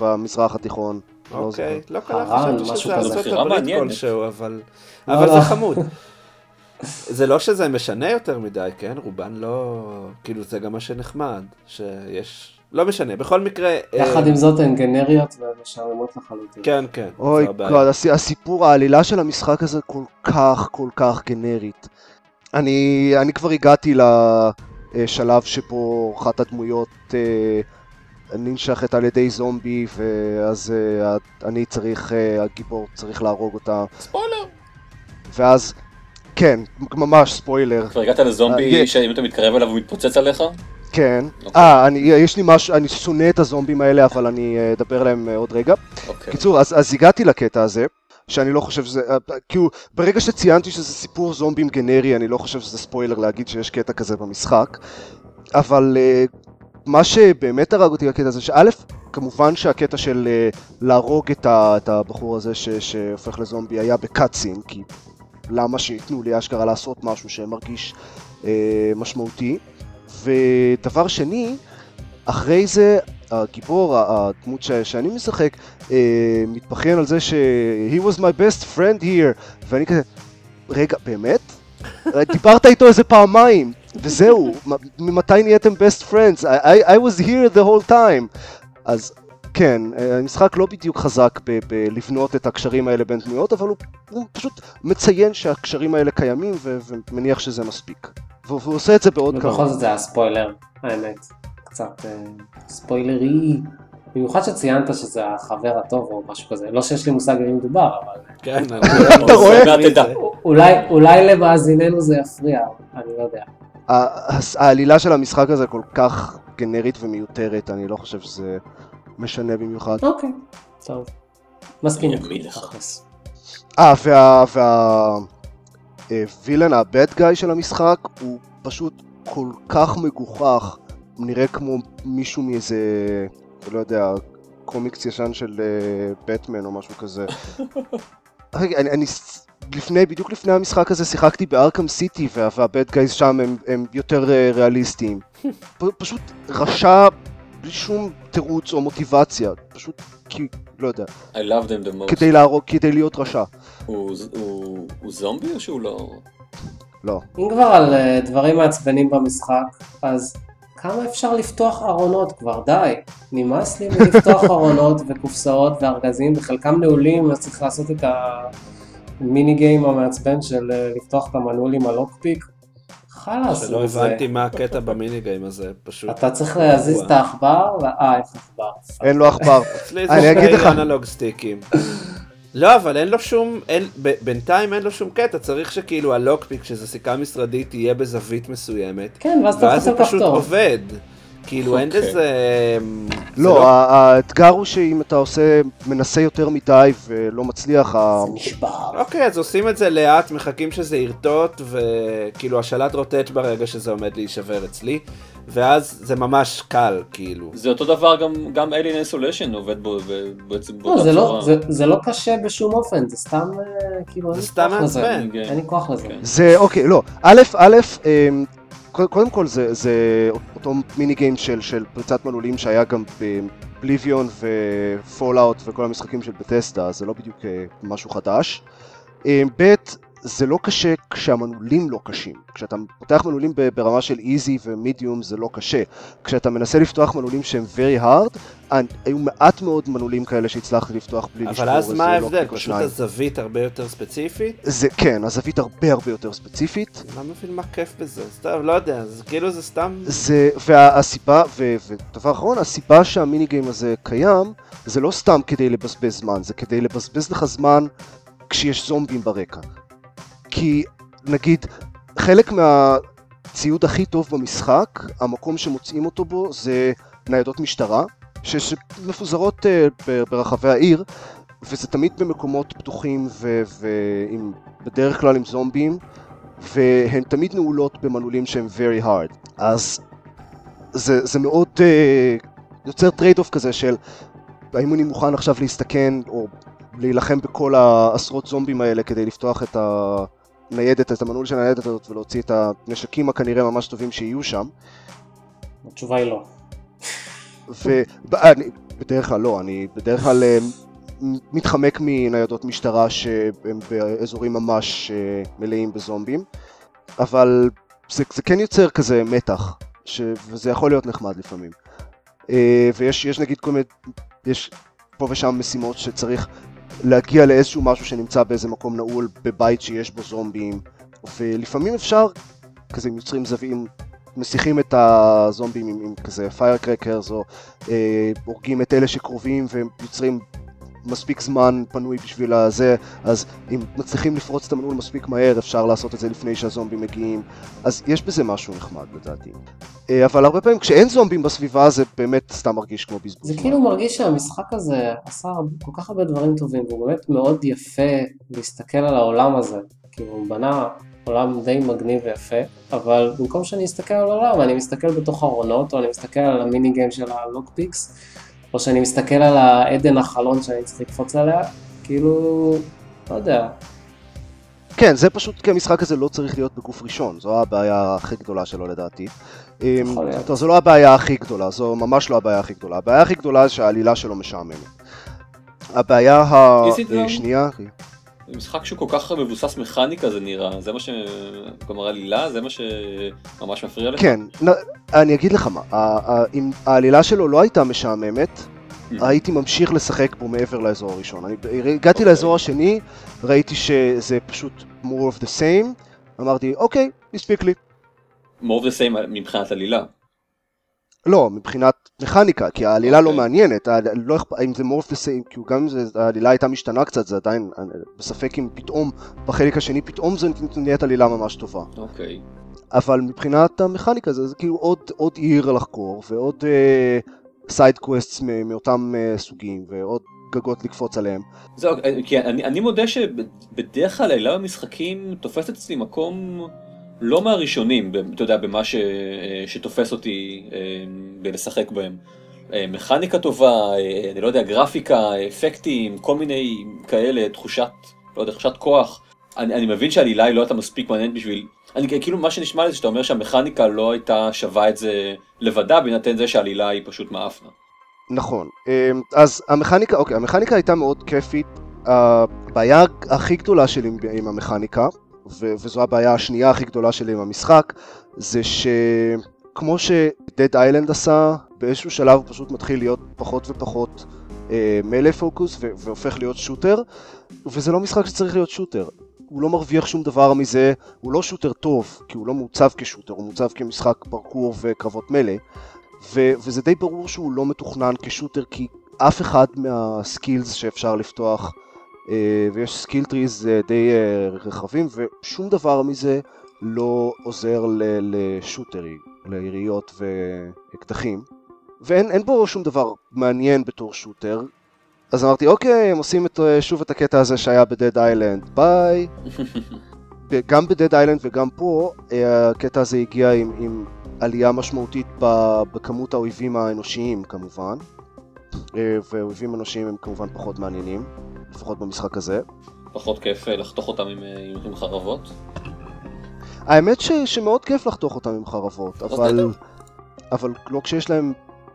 במזרח התיכון. לא אוקיי, לא קלט, הרן, חשבתי שזה. ארצות הברית. כלשהו, אבל לא, אבל לא. זה חמוד. זה לא שזה משנה יותר מדי, כן? רובן לא... כאילו, זה גם מה שנחמד, שיש... לא משנה, בכל מקרה... יחד אה, עם זאת הן גנריות ומשעממות לחלוטין. כן, כן. אוי. גוד, הס- הסיפור, העלילה של המשחק הזה כל כך כל כך גנרית. אני, אני כבר הגעתי לשלב שבו אחת הדמויות אה, ננשכת על ידי זומבי, ואז אה, אני צריך, אה, הגיבור צריך להרוג אותה. ספוילר. ואז, כן, ממש ספוילר. כבר הגעת לזומבי אה, שאם אתה מתקרב אליו הוא מתפוצץ עליך? כן. אוקיי. אה, אני, יש לי משהו, אני שונא את הזומבים האלה, אבל אני אה, אדבר עליהם אה, עוד רגע. אוקיי. קיצור, אז, אז הגעתי לקטע הזה, שאני לא חושב שזה, כאילו, ברגע שציינתי שזה סיפור זומבים גנרי, אני לא חושב שזה ספוילר להגיד שיש קטע כזה במשחק, אבל מה שבאמת הרג אותי בקטע הזה, שא', כמובן שהקטע של להרוג את, ה, את הבחור הזה ש, שהופך לזומבי היה בקאטסין, כי למה שייתנו לי אשכרה לעשות משהו שמרגיש אה, משמעותי. ודבר שני, אחרי זה הגיבור, הדמות ש- שאני משחק, אה, מתבכיין על זה ש- he was my best friend here, ואני כזה, רגע, באמת? דיברת איתו איזה פעמיים, וזהו, ממתי נהייתם best friends? I, I, I was here the whole time. אז כן, אה, המשחק לא בדיוק חזק ב- בלבנות את הקשרים האלה בין דמויות, אבל הוא, הוא פשוט מציין שהקשרים האלה קיימים ו- ומניח שזה מספיק. והוא עושה את זה בעוד כמה. ובכל זאת זה היה ספוילר, האמת. קצת אה, ספוילרי. במיוחד שציינת שזה החבר הטוב או משהו כזה. לא שיש לי מושג במי מדובר, אבל כן, אתה רואה? אולי, למאזיננו זה יפריע, אני לא יודע. העלילה של המשחק הזה כל כך גנרית ומיותרת, אני לא חושב שזה משנה במיוחד. אוקיי, טוב. מסכים. אה, וה... וה... אה, הבד גאי של המשחק, הוא פשוט כל כך מגוחך, נראה כמו מישהו מאיזה, לא יודע, קומיקס ישן של בטמן או משהו כזה. אני, אני לפני, בדיוק לפני המשחק הזה שיחקתי בארקם סיטי, וה- והבד גייז שם הם, הם יותר אה, ריאליסטיים. פ, פשוט רשע בלי שום תירוץ או מוטיבציה, פשוט כי, לא יודע, I love them the most. כדי להרוג, כדי להיות רשע. הוא- הוא הוא זומבי או שהוא לא? לא. אם כבר על אה, דברים מעצבנים במשחק, אז כמה אפשר לפתוח ארונות כבר? די. נמאס לי מלפתוח ארונות וקופסאות וארגזים, וחלקם נעולים, אז צריך לעשות את המיני גיים המעצבן של אה, לפתוח את המנעול עם הלוקפיק. חלאס, שלא זה- הבנתי מה הקטע במיני גיים הזה, פשוט. אתה צריך להזיז את העכבר, אה, איך עכבר? אין לו עכבר. אני זה אגיד לך. אנלוג סטיקים. לא, אבל אין לו שום, אין, ב, בינתיים אין לו שום קטע, צריך שכאילו הלוקפיק, שזה סיכה משרדית, תהיה בזווית מסוימת, כן, ואז אתה ואז זה לוחץ על פשוט כפתור. עובד. כאילו אין אוקיי. לזה... זה לא, ה- האתגר הוא שאם אתה עושה, מנסה יותר מדי ולא מצליח, זה נשבר. אוקיי, אז עושים את זה לאט, מחכים שזה ירטוט, וכאילו השלט רוטט ברגע שזה עומד להישבר אצלי, ואז זה ממש קל, כאילו. זה אותו דבר גם גם Alien Isolation עובד בו בעצם לא, באותה זה לא, צורה. זה, זה לא קשה בשום אופן, זה סתם, אה, כאילו, אין לי סתם כוח לזה. מעצבן. אין לי כוח לזה. כן. זה, אוקיי, לא, א', א', אמ, קודם קודם כל זה, זה אותו מיני גיים של, של פריצת מנעולים שהיה גם בבליביון ופולאאוט וכל המשחקים של בטסטה, זה לא בדיוק אה, משהו חדש. אמ, ב', זה לא קשה כשהמנעולים לא קשים. כשאתה פותח מנעולים ברמה של איזי ומדיום זה לא קשה. כשאתה מנסה לפתוח מנעולים שהם very hard, אה, היו מעט מאוד מנעולים כאלה שהצלחתי לפתוח בלי לשבור אבל אז מה ההבדל? או פשוט. הזווית הרבה יותר ספציפית? זה כן, הזווית הרבה הרבה יותר ספציפית. אני לא מבין מה כיף בזה, סתם, לא יודע, זה כאילו זה סתם... זה, והסיבה, ו- ודבר אחרון, הסיבה שהמיני גיים הזה קיים, זה לא סתם כדי לבזבז זמן, זה כדי לבזבז לך זמן כשיש זומבים ברקע. כי, נגיד, חלק מהציוד הכי טוב במשחק, המקום שמוצאים אותו בו זה ניידות משטרה, שמפוזרות uh, ברחבי העיר, וזה תמיד במקומות פתוחים ו- ועם, בדרך כלל עם זומבים, והן תמיד נעולות במנעולים שהם very hard. אז זה, זה מאוד uh, יוצר trade-off כזה של האם אני מוכן עכשיו להסתכן או להילחם בכל העשרות זומבים האלה כדי לפתוח את הניידת, את המנעול של הניידת הזאת ולהוציא את הנשקים הכנראה ממש טובים שיהיו שם. התשובה היא לא. ובדרך כלל לא, אני בדרך כלל אה, מתחמק מניידות משטרה שהם באזורים ממש אה, מלאים בזומבים, אבל זה, זה כן יוצר כזה מתח, ש... וזה יכול להיות נחמד לפעמים. אה, ויש יש נגיד כל מיני, יש פה ושם משימות שצריך להגיע לאיזשהו משהו שנמצא באיזה מקום נעול בבית שיש בו זומבים, ולפעמים אפשר, כזה יוצרים זווים, מסיחים את הזומבים עם, עם כזה firecrackers, או אה, הורגים את אלה שקרובים ויוצרים מספיק זמן פנוי בשביל הזה, אז אם מצליחים לפרוץ את המנעול מספיק מהר, אפשר לעשות את זה לפני שהזומבים מגיעים, אז יש בזה משהו נחמד לדעתי. אה, אבל הרבה פעמים כשאין זומבים בסביבה זה באמת סתם מרגיש כמו בזבוז. זה כאילו מרגיש שהמשחק הזה עשה כל כך הרבה דברים טובים, והוא באמת מאוד יפה להסתכל על העולם הזה. כאילו הוא בנה עולם די מגניב ויפה, אבל במקום שאני אסתכל על העולם, אני מסתכל בתוך ארונות, או אני מסתכל על המיני גיים של הלוקפיקס, או שאני מסתכל על העדן החלון שאני צריך לקפוץ עליה, כאילו, לא יודע. כן, זה פשוט כי המשחק הזה לא צריך להיות בגוף ראשון, זו הבעיה הכי גדולה שלו לדעתי. להיות. טוב, זו לא הבעיה הכי גדולה, זו ממש לא הבעיה הכי גדולה. הבעיה הכי גדולה זה שהעלילה שלו משעממת. הבעיה Is it now? השנייה, זה משחק שהוא כל כך מבוסס מכניקה זה נראה, זה מה ש... כלומר עלילה, זה מה שממש מפריע לך? כן, נ- אני אגיד לך מה, אם העלילה שלו לא הייתה משעממת, Hmm. הייתי ממשיך לשחק בו מעבר לאזור הראשון. אני הגעתי אוקיי. לאזור השני, ראיתי שזה פשוט more of the same, אמרתי, אוקיי, הספיק לי. more of the same מבחינת עלילה. לא, מבחינת מכניקה, כי העלילה לא אוקיי. מעניינת, לא אכפ- אם זה same, כי גם אם זה- העלילה הייתה משתנה קצת, זה עדיין, בספק אם פתאום, בחלק השני, פתאום זה נהיית עלילה ממש טובה. אוקיי. אבל מבחינת המכניקה זה, זה כאילו עוד, עוד עיר לחקור, ועוד side quests מאותם uh, סוגים, ועוד גגות לקפוץ עליהם. זהו, כי אני, אני מודה שבדרך כלל עלילה במשחקים תופסת אצלי מקום לא מהראשונים, אתה יודע, במה ש, שתופס אותי אה, בלשחק בהם. אה, מכניקה טובה, אה, אני לא יודע, גרפיקה, אפקטים, כל מיני כאלה, תחושת, לא יודע, תחושת כוח. אני, אני מבין שהעלילה היא לא הייתה מספיק מעניינת בשביל... אני כאילו, מה שנשמע לי זה שאתה אומר שהמכניקה לא הייתה שווה את זה לבדה, בהינתן זה שהעלילה היא פשוט מאפנה. נכון. אמ, אז המכניקה, אוקיי, המכניקה הייתה מאוד כיפית. הבעיה הכי גדולה שלי עם המכניקה, ו- וזו הבעיה השנייה הכי גדולה שלי עם המשחק, זה שכמו שדד איילנד עשה, באיזשהו שלב הוא פשוט מתחיל להיות פחות ופחות אה, מלא פוקוס ו- והופך להיות שוטר, וזה לא משחק שצריך להיות שוטר. הוא לא מרוויח שום דבר מזה, הוא לא שוטר טוב, כי הוא לא מעוצב כשוטר, הוא מעוצב כמשחק פרקור וקרבות מלא. ו- וזה די ברור שהוא לא מתוכנן כשוטר כי אף אחד מה skills שאפשר לפתוח ויש skill trees אה, די אה, רחבים ושום דבר מזה לא עוזר ל- ל shooter, ליריות ואקדחים. ואין אין בו שום דבר מעניין בתור shooter אז אמרתי אוקיי הם עושים את, אה, שוב את הקטע הזה שהיה ב Dead Island ביי. גם ב Dead Island וגם פה אה, הקטע הזה הגיע עם, עם עלייה משמעותית בכמות האויבים האנושיים כמובן. אה, ואויבים אנושיים הם כמובן פחות מעניינים לפחות במשחק הזה פחות כיף אה, לחתוך אותם עם, אה, עם חרבות. האמת ש, שמאוד כיף לחתוך אותם עם חרבות אבל. אבל לא כשיש להם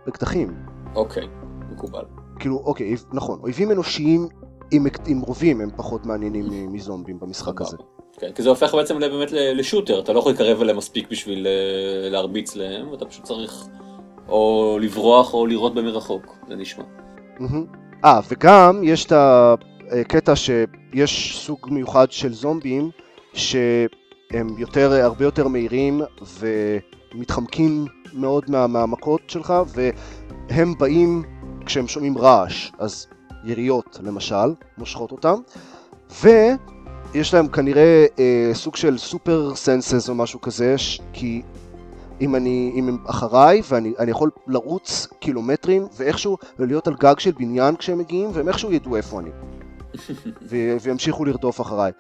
אקדחים אוקיי, מקובל. כאילו אוקיי נכון אויבים אנושיים עם, עם רובים הם פחות מעניינים מזומבים במשחק הזה כן, כי זה הופך בעצם באמת לשוטר, אתה לא יכול להתקרב אליהם מספיק בשביל אה, להרביץ להם, ואתה פשוט צריך או לברוח או לירות במרחוק, זה נשמע. מהמם. אה, וגם יש את הקטע שיש סוג מיוחד של זומבים שהם יותר, הרבה יותר מהירים ומתחמקים מאוד מה, מהמכות שלך והם באים כשהם שומעים רעש, אז יריות למשל, מושכות אותם. ויש להם כנראה אה, סוג של סופר סנסס או משהו כזה כי אם אני, אם הם אחריי ואני אני יכול לרוץ קילומטרים ואיכשהו ולהיות על גג של בניין כשהם מגיעים והם איכשהו ידעו איפה אני. וימשיכו לרדוף אחריי.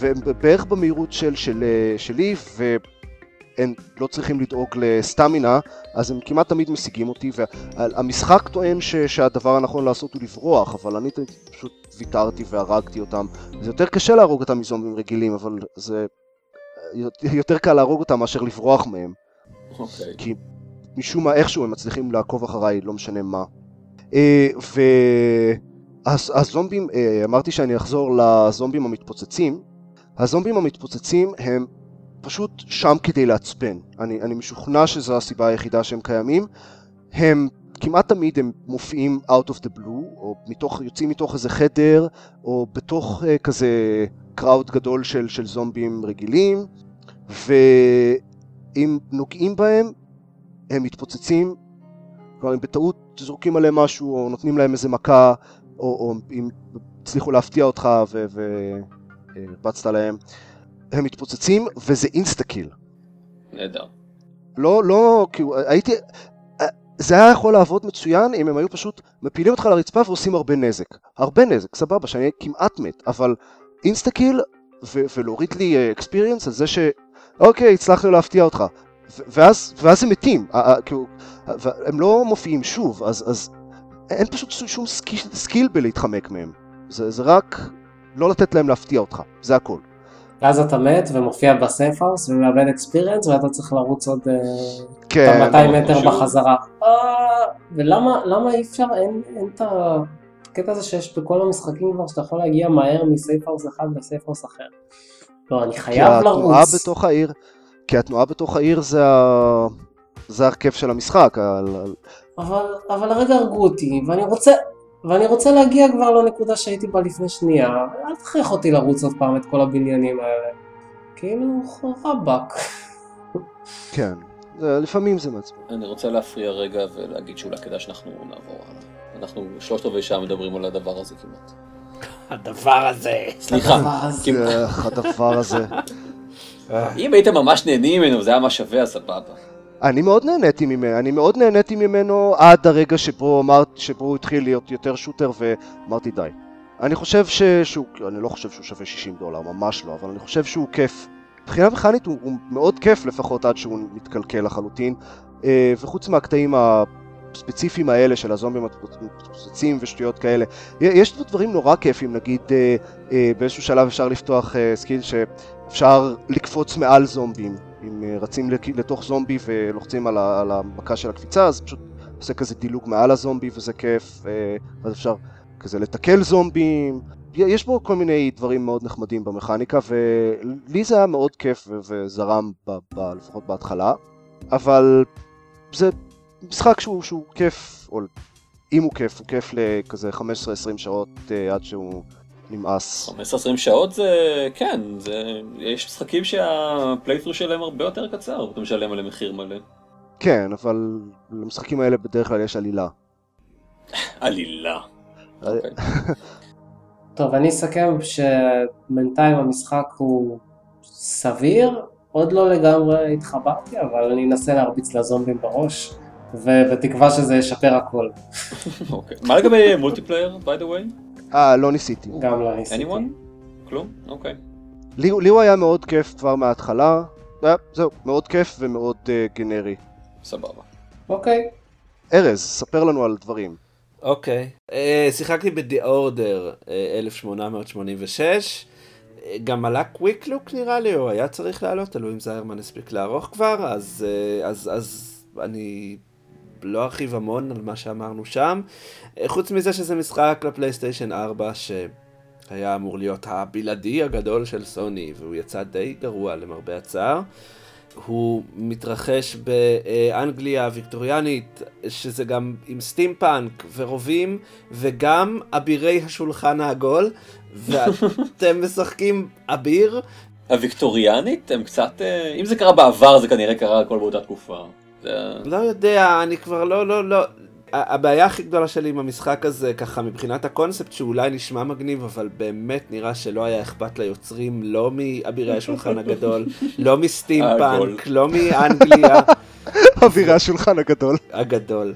והם בערך במהירות של, של, אה, שלי והם לא צריכים לדאוג לסטמינה אז הם כמעט תמיד משיגים אותי והמשחק טוען ש, שהדבר הנכון לעשות הוא לברוח אבל אני פשוט ויתרתי והרגתי אותם. זה יותר קשה להרוג אותם מזומבים רגילים אבל זה אה, יותר קל להרוג אותם מאשר לברוח מהם אוקיי. כי משום מה איכשהו הם מצליחים לעקוב אחריי, לא משנה מה. אה, והזומבים, אה, אמרתי שאני אחזור לזומבים המתפוצצים. הזומבים המתפוצצים הם פשוט שם כדי לעצבן. אני, אני משוכנע שזו הסיבה היחידה שהם קיימים. הם כמעט תמיד הם מופיעים out of the blue, או מתוך, יוצאים מתוך איזה חדר, או בתוך uh, כזה קראוד גדול של, של זומבים רגילים, ואם נוגעים בהם, הם מתפוצצים, כלומר אם בטעות זורקים עליהם משהו, או נותנים להם איזה מכה, או, או אם הצליחו להפתיע אותך והרבצת להם, הם מתפוצצים, וזה insta-kill. נהדר. לא, לא, כאילו, הייתי, זה היה יכול לעבוד מצוין אם הם היו פשוט מפילים אותך לרצפה ועושים הרבה נזק. הרבה נזק, סבבה, שאני כמעט מת, אבל insta-kill ו- ולהוריד לי experience uh, על זה ש... אוקיי, הצלחנו להפתיע אותך. ואז, ואז הם מתים, כאילו, הם לא מופיעים שוב, אז, אז אין פשוט שום skill, skill בלהתחמק מהם. זה, זה רק לא לתת להם להפתיע אותך, זה הכל. ואז אתה מת ומופיע ב safe house ומאבד experience ואתה צריך לרוץ עוד אה, כן, 200 מטר שוב. בחזרה. אה, ולמה אי אפשר, אין, אין את הקטע הזה שיש בכל המשחקים כבר שאתה יכול להגיע מ safe house אחד ל safe house אחר. לא, אני חייב לרוץ. כי התנועה בתוך העיר, כי התנועה בתוך העיר זה, ה... זה הכיף של המשחק. אבל, אבל הרגע הרגו אותי ואני רוצה, ואני רוצה להגיע כבר לנקודה שהייתי בה לפני שנייה, אל תכריח אותי לרוץ עוד פעם את כל הבניינים האלה. כאילו, רבאק. כן, לפעמים זה מעצבן. אני רוצה להפריע רגע ולהגיד שאולי כדאי שאנחנו נעבור הלאה. אנחנו שלושת רבעי שעה מדברים על הדבר הזה כמעט. הדבר הזה. סליחה. הדבר הזה. אם הייתם ממש נהנים ממנו זה היה מה שווה, אז סבבה. אני מאוד נהניתי ממנו, אני מאוד נהניתי ממנו עד הרגע שבו, אמרת, שבו הוא התחיל להיות יותר shooter ואמרתי די. אני חושב ש... שהוא, אני לא חושב שהוא שווה 60 דולר, ממש לא, אבל אני חושב שהוא כיף. מבחינה מכנית הוא, הוא מאוד כיף לפחות עד שהוא מתקלקל לחלוטין, אה, וחוץ מהקטעים הספציפיים האלה של הזומבים המתפוצצים ושטויות כאלה, יש דברים נורא כיפים, נגיד אה, אה, באיזשהו שלב אפשר לפתוח skill שאפשר לקפוץ מעל זומבים. אם אה, רצים לתוך זומבי ולוחצים על, על המכה של הקפיצה, אז פשוט עושה כזה דילוג מעל הזומבי וזה כיף, אה, ואז אפשר כזה לתקל זומבים. יש בו כל מיני דברים מאוד נחמדים במכניקה, ולי זה היה מאוד כיף וזרם, ב, ב, לפחות בהתחלה, אבל זה משחק שהוא, שהוא כיף, או אם הוא כיף, הוא כיף לכזה 15-20 שעות אה, עד שהוא נמאס. 15-20 שעות זה, כן, זה, יש משחקים שהפלייטרו שלהם הרבה יותר קצר, ואתה משלם עליהם מחיר מלא. כן, אבל למשחקים האלה בדרך כלל יש עלילה. עלילה. אוקיי. טוב, אני אסכם שבינתיים המשחק הוא סביר, עוד לא לגמרי התחברתי, אבל אני אנסה להרביץ לזומבים בראש, ובתקווה שזה ישפר הכל. אוקיי. מה לגבי מולטיפלייר, by the way? אה, לא ניסיתי. גם לא ניסיתי. anyone? כלום? אוקיי. לי, הוא היה מאוד כיף כבר מההתחלה. אה, זהו, מאוד כיף ומאוד uh, גנרי. סבבה. אוקיי. ארז, ספר לנו על דברים. אוקיי. Uh, שיחקתי ב-The Order uh, 1886. גם עלה קוויק לוק נראה לי, או היה צריך לעלות, תלוי אם זיירמן הספיק לערוך כבר, אז, אז, אז אני לא ארחיב המון על מה שאמרנו שם. חוץ מזה שזה משחק לפלייסטיישן 4 שהיה אמור להיות הבלעדי הגדול של סוני, והוא יצא די גרוע למרבה הצער. הוא מתרחש באנגליה הוויקטוריאנית, שזה גם עם סטימפאנק ורובים, וגם אבירי השולחן העגול, ואתם משחקים אביר. הוויקטוריאנית? הם קצת... אה, אם זה קרה בעבר, זה כנראה קרה הכל באותה תקופה. לא יודע, אני כבר לא, לא, לא. הבעיה הכי גדולה שלי עם המשחק הזה, ככה מבחינת הקונספט, שאולי נשמע מגניב, אבל באמת נראה שלא היה אכפת ליוצרים, לא מאבירי השולחן הגדול, לא מסטימפאנק, לא מאנגליה. אבירי השולחן הגדול. הגדול.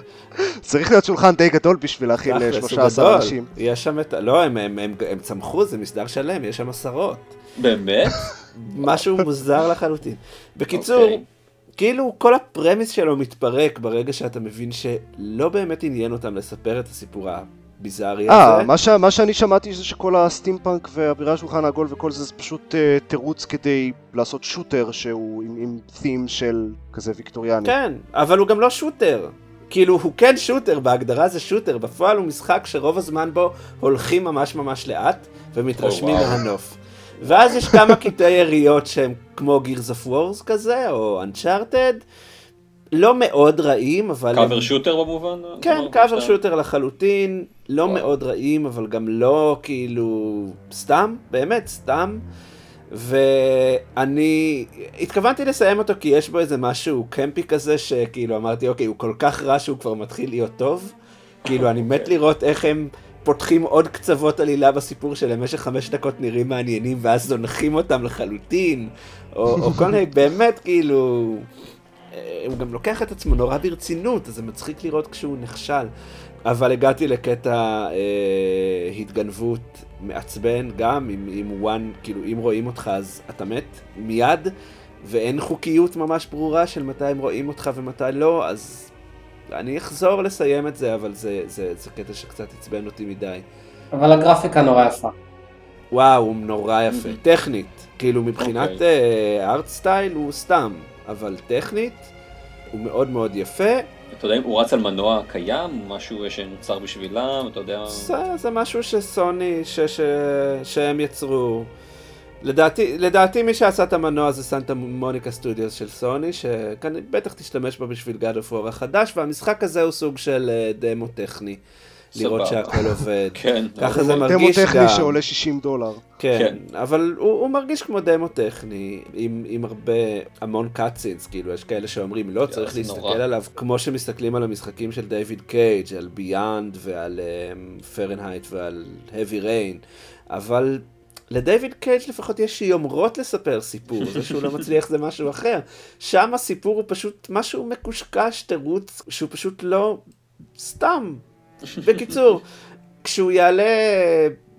צריך להיות שולחן די גדול בשביל להכיל 13 אנשים. יש שם את... לא, הם, הם, הם, הם צמחו, זה מסדר שלם, יש שם עשרות. באמת? משהו מוזר לחלוטין. בקיצור... Okay. כאילו כל ה premise שלו מתפרק ברגע שאתה מבין שלא באמת עניין אותם לספר את הסיפור הביזארי אה, הזה. מה, ש... מה שאני שמעתי זה שכל הסטימפאנק ואבירי השולחן העגול וכל זה זה פשוט uh, תירוץ כדי לעשות shooter שהוא עם, עם theme של כזה ויקטוריאני. כן, אבל הוא גם לא shooter. כאילו הוא כן shooter, בהגדרה זה shooter, בפועל הוא משחק שרוב הזמן בו הולכים ממש ממש לאט ומתרשמים oh, wow. מהנוף. ואז יש כמה קטעי יריות שהם כמו Gears of Wars כזה, או Uncharted. לא מאוד רעים, אבל... קאבר הם- שוטר במובן? כן, קאבר שוטר לחלוטין, לא וואו. מאוד רעים, אבל גם לא כאילו סתם, באמת סתם. ואני התכוונתי לסיים אותו כי יש בו איזה משהו קמפי כזה, שכאילו אמרתי, אוקיי, הוא כל כך רע שהוא כבר מתחיל להיות טוב. כאילו, אני מת אוקיי. לראות איך הם פותחים עוד קצוות עלילה בסיפור שלמשך חמש דקות נראים מעניינים, ואז זונחים אותם לחלוטין. או, או כל מיני, באמת, כאילו... אה, הוא גם לוקח את עצמו נורא ברצינות, אז זה מצחיק לראות כשהוא נכשל. אבל הגעתי לקטע אה, התגנבות מעצבן גם, אם, אם וואן, כאילו אם רואים אותך אז אתה מת מיד, ואין חוקיות ממש ברורה של מתי הם רואים אותך ומתי לא, אז אני אחזור לסיים את זה, אבל זה, זה, זה קטע שקצת עצבן אותי מדי. אבל הגרפיקה נורא יפה. וואו, הוא נורא יפה, Mhm. טכנית, כאילו מבחינת. ארט סטייל הוא סתם, אבל טכנית הוא מאוד מאוד יפה. אתה יודע אם הוא רץ על מנוע קיים, משהו שנוצר בשבילם, אתה יודע... זה, זה משהו שסוני, ש, ש, שהם יצרו. לדעתי, לדעתי מי שעשה את המנוע זה סנטה מוניקה סטודיוס של סוני, שבטח תשתמש בו בשביל God of War החדש, והמשחק הזה הוא סוג של אה, דמו טכני. לראות. שהכל עובד. כן. ככה זה דמו מרגיש גם. טכני שעולה 60 דולר. כן, כן. אבל הוא, הוא מרגיש כמו דמו טכני, עם, עם הרבה, המון cutscenes, כאילו, יש כאלה שאומרים, לא, צריך זה להסתכל נורא. עליו כמו שמסתכלים על המשחקים של דיוויד קייג', על Beyond ועל Fahrenheit ועל Heavy Rain, אבל לדיוויד קייג' לפחות יש יומרות לספר סיפור, זה שהוא לא מצליח זה משהו אחר. שם הסיפור הוא פשוט משהו מקושקש, תירוץ, שהוא פשוט לא, סתם. בקיצור, כשהוא יעלה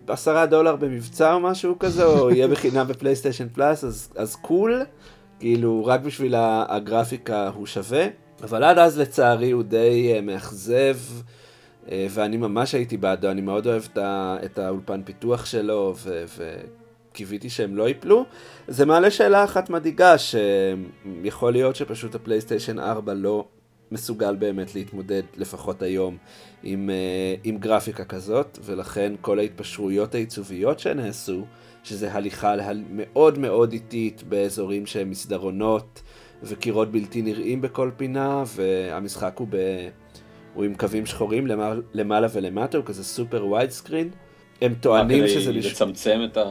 עשרה דולר במבצע או משהו כזה, או יהיה בחינם ב PlayStation Plus, אז, אז cool, כאילו רק בשביל הגרפיקה הוא שווה, אבל עד אז לצערי הוא די uh, מאכזב, uh, ואני ממש הייתי בעדו, אני מאוד אוהב את, האולפן פיתוח שלו, ו... ו... קיוויתי שהם לא ייפלו. זה מעלה שאלה אחת מדאיגה, שיכול להיות שפשוט הפלייסטיישן 4 לא מסוגל באמת להתמודד, לפחות היום, עם, אה, עם גרפיקה כזאת, ולכן כל ההתפשרויות העיצוביות שנעשו, שזה הליכה. מאוד מאוד איטית באזורים שהם מסדרונות וקירות בלתי נראים בכל פינה, והמשחק הוא, ב... הוא עם קווים שחורים למעלה, למעלה ולמטה, הוא כזה סופר וייד סקרין. הם טוענים שזה... כדי בש- לצמצם את ה...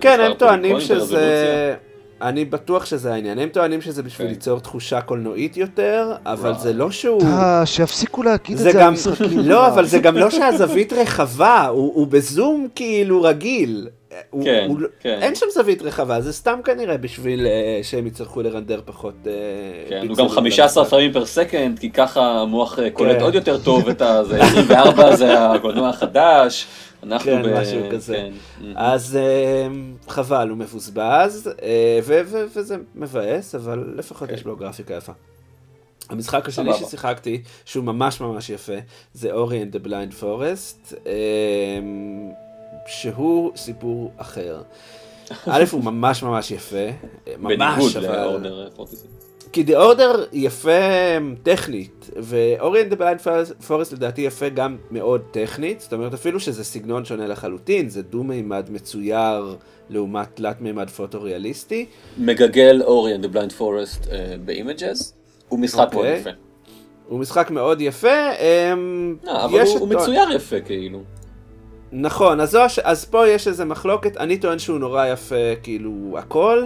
כן, הם טוענים שזה... אני בטוח שזה העניין. הם טוענים שזה בשביל כן. ליצור תחושה קולנועית יותר, אבל וואו. זה לא שהוא... אה, שיפסיקו להגיד את זה על גם, משחקים. לא, אבל זה גם לא שהזווית רחבה, הוא, הוא בזום כאילו רגיל. הוא, כן, הוא, לא- כן. אין שם זווית רחבה, זה סתם כנראה בשביל uh, שהם יצטרכו לרנדר פחות uh, כן, הוא גם 15 למשחק. פריימים per second, כי ככה המוח אה, קולט כן. עוד יותר טוב את ה... זה 24 זה הקולנוע החדש. אנחנו כן, ב... משהו כזה. כן. אז uh, חבל, הוא מבוזבז, uh, ו- ו- וזה מבאס, אבל לפחות כן. יש לו גרפיקה יפה. המשחק השני. ששיחקתי, שהוא ממש ממש יפה, זה אורי and the Blind Forest, אמ, שהוא סיפור אחר. א', הוא ממש ממש יפה, בניגוד ממש, אבל... לאורדר 46. כי The Order יפה אמ, טכנית, and the Blind Forest לדעתי יפה גם מאוד טכנית, זאת אומרת אפילו שזה סגנון שונה לחלוטין, זה דו-מימד מצויר לעומת תלת-מימד פוטו-ריאליסטי. מגגל and the blind forest אה, ב images. הוא משחק מאוד אוקיי. יפה. הוא משחק מאוד יפה, אמ, אה, אבל הוא- מצויר יפה כאילו. נכון, אז, זו הש... אז פה יש איזה מחלוקת, אני טוען שהוא נורא יפה, כאילו, הכל,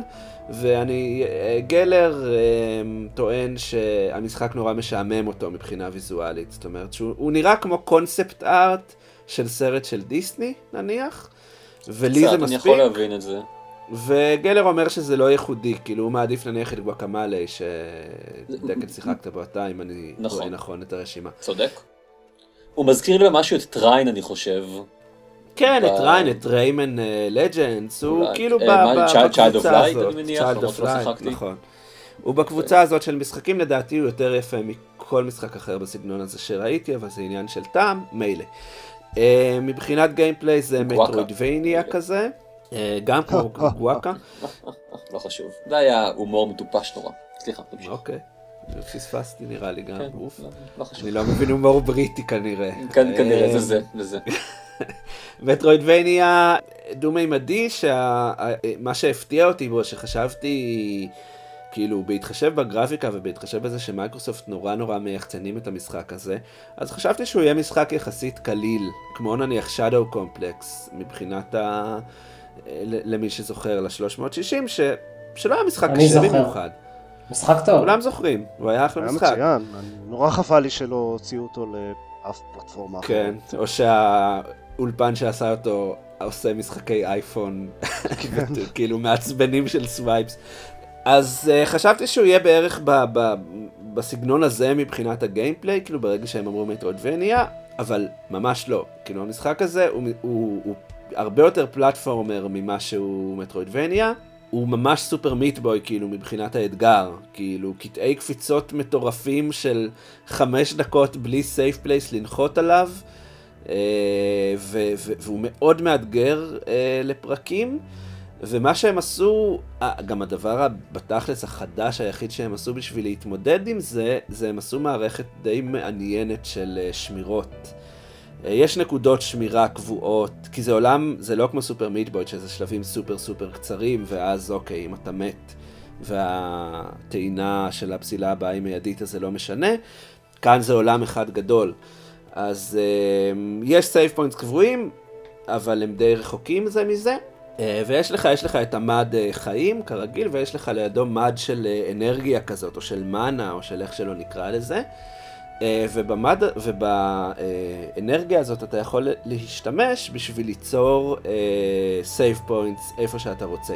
ואני, אה, גלר אה, טוען שהמשחק נורא משעמם אותו מבחינה ויזואלית, זאת אומרת שהוא הוא נראה כמו concept art של סרט של דיסני, נניח, ולי זה אני מספיק, יכול להבין את זה. וגלר אומר שזה לא ייחודי, כאילו הוא מעדיף נניח את Guacamelee, שדקל שיחקת בו אתה, אם אני נכון. רואה נכון את הרשימה. צודק. הוא מזכיר לי משהו את Trine אני חושב. כן, ב- את ריין, את Rayman Legends, הוא. כאילו אה, בקבוצה הזאת. אני מניח, Child למרות of שלא Light, שיחקתי. נכון. הוא בקבוצה הזאת של משחקים לדעתי הוא יותר יפה מכל משחק אחר בסגנון הזה שראיתי, אבל זה עניין של טעם, מילא. אה, מבחינת gameplay זה גואקה. Metroidvania כזה, אה, גם כמו גואקה, לא חשוב. זה היה הומור מטופש נורא. סליחה, תמשיך. אוקיי, פספסתי נראה לי גם, כן, אוף. לא- לא. אני לא מבין הומור בריטי כנראה. כנ- כנראה זה אה, זה וזה. Metroidvania דו-מימדי, שמה שהפתיע אותי בו, שחשבתי, כאילו, בהתחשב בגרפיקה ובהתחשב בזה שמייקרוסופט נורא נורא מייחצנים את המשחק הזה, אז חשבתי שהוא יהיה משחק יחסית קליל, כמו נניח Shadow Complex, מבחינת ה... למי שזוכר ל-360, ש... שלא היה משחק קשה במיוחד. משחק טוב. כולם זוכרים, הוא היה אחלה משחק. היה מצוין, נורא חבל לי שלא הוציאו אותו לאף פלטפורמה אחרת. כן, או שהאולפן שעשה אותו עושה משחקי אייפון. כאילו מעצבנים של סווייפס. אז uh, חשבתי שהוא יהיה בערך ב, ב, בסגנון הזה מבחינת ה gameplay, כאילו ברגע שהם אמרו Metroidvania, אבל ממש לא. כאילו המשחק הזה הוא, הוא, הוא הרבה יותר platformer ממה שהוא Metroidvania. הוא ממש Super Meat Boy כאילו מבחינת האתגר, כאילו קטעי קפיצות מטורפים של חמש דקות בלי safe place לנחות עליו, אה, והוא מאוד מאתגר אה, לפרקים. ומה שהם עשו, אה, גם הדבר בתכלס החדש היחיד שהם עשו בשביל להתמודד עם זה, זה הם עשו מערכת די מעניינת של שמירות. יש נקודות שמירה קבועות, כי זה עולם, זה לא כמו Super Meat Boy, שזה שלבים סופר סופר קצרים, ואז אוקיי, אם אתה מת והטעינה של הפסילה הבאה היא מיידית, אז זה לא משנה. כאן זה עולם אחד גדול. אז יש save points קבועים, אבל הם די רחוקים זה מזה. אה, ויש לך, יש לך את המד אה, חיים, כרגיל, ויש לך לידו מד של אה, אנרגיה כזאת, או של מאנה, או של איך שלא נקרא לזה. ובמד, ובאנרגיה הזאת אתה יכול להשתמש בשביל ליצור save points איפה שאתה רוצה.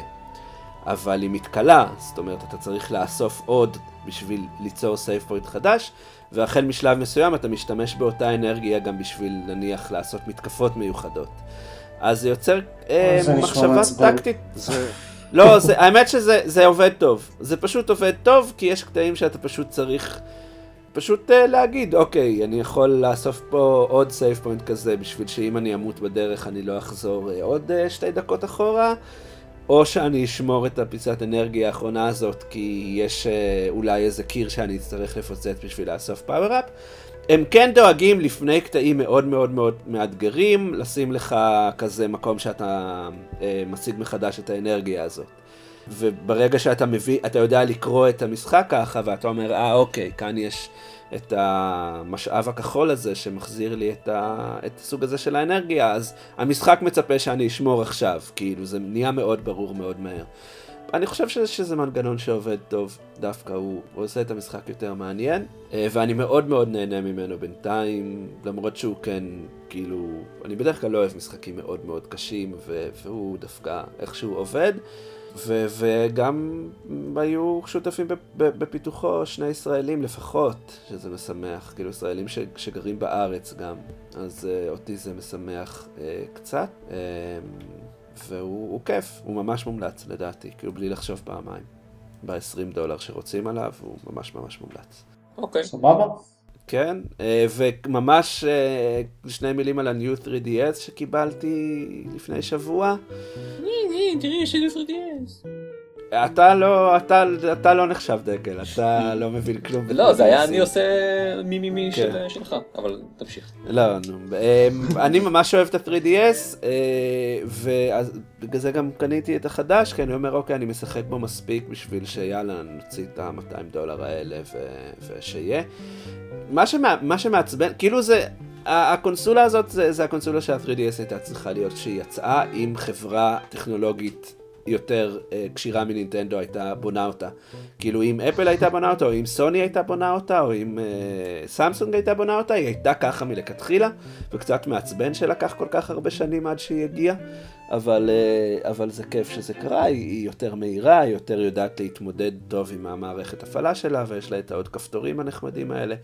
אבל היא מתכלה, זאת אומרת, אתה צריך לאסוף עוד בשביל ליצור save point חדש, והחל משלב מסוים אתה משתמש באותה אנרגיה גם בשביל, נניח, לעשות מתקפות מיוחדות. אז זה יוצר אה, מחשבה טקטית. לא, זה, האמת שזה עובד טוב. זה פשוט עובד טוב, כי יש קטעים שאתה פשוט צריך פשוט uh, להגיד, אוקיי, אני יכול לאסוף פה עוד save point כזה, בשביל שאם אני אמות בדרך אני לא אחזור uh, עוד uh, שתי דקות אחורה, או שאני אשמור את הפיסת אנרגיה האחרונה הזאת, כי יש uh, אולי איזה קיר שאני אצטרך לפוצץ בשביל לאסוף power-up. הם כן דואגים לפני קטעים מאוד מאוד מאוד מאתגרים, לשים לך כזה מקום שאתה אה, משיג מחדש את האנרגיה הזאת. וברגע שאתה מביא, אתה יודע לקרוא את המשחק ככה, ואתה אומר, אה אוקיי, כאן יש את המשאב הכחול הזה שמחזיר לי את, ה, את הסוג הזה של האנרגיה, אז המשחק מצפה שאני אשמור עכשיו, כאילו זה נהיה מאוד ברור מאוד מהר. אני חושב שזה, שזה מנגנון שעובד טוב, דווקא הוא, הוא עושה את המשחק יותר מעניין, אה, ואני מאוד מאוד נהנה ממנו בינתיים, למרות שהוא כן, כאילו, אני בדרך כלל לא אוהב משחקים מאוד מאוד קשים, והוא דווקא איכשהו עובד. ו- וגם היו שותפים בפיתוחו שני ישראלים לפחות, שזה משמח, כאילו ישראלים ש- שגרים בארץ גם, אז uh, אותי זה משמח uh, קצת. Uh, והוא כיף, הוא ממש מומלץ לדעתי, כאילו בלי לחשוב פעמיים. ב-20 דולר שרוצים עליו, הוא ממש ממש מומלץ. אוקיי. סבבה. כן, וממש שני מילים על ה-New 3DS שקיבלתי לפני שבוע. תראי, יש לי 3DS. אתה לא, אתה, אתה לא נחשב דגל, אתה לא מבין כלום. לא, זה היה אני עושה מי מי מי כן. שלך, אבל תמשיך. לא, נו. אמ, אני ממש אוהב את ה-3DS, אה, ובגלל זה גם קניתי את החדש, כי אני אומר, אוקיי, אני משחק בו מספיק בשביל שיאללה, נוציא את ה-200 דולר האלה ושיהיה. מה שמעצבן, כאילו זה, הקונסולה הזאת זה, זה הקונסולה שה-3DS הייתה צריכה להיות שהיא יצאה עם חברה טכנולוגית יותר uh, כשירה מנינטנדו הייתה בונה אותה. כאילו אם אפל הייתה בונה אותה, או אם סוני הייתה בונה אותה, או אם uh, סמסונג הייתה בונה אותה, היא הייתה ככה מלכתחילה, וקצת מעצבן שלקח כל כך הרבה שנים עד שהיא הגיעה, אבל, uh, אבל זה כיף שזה קרה, היא, יותר מהירה, היא יותר יודעת להתמודד טוב עם המערכת הפעלה שלה, ויש לה את העוד כפתורים הנחמדים האלה.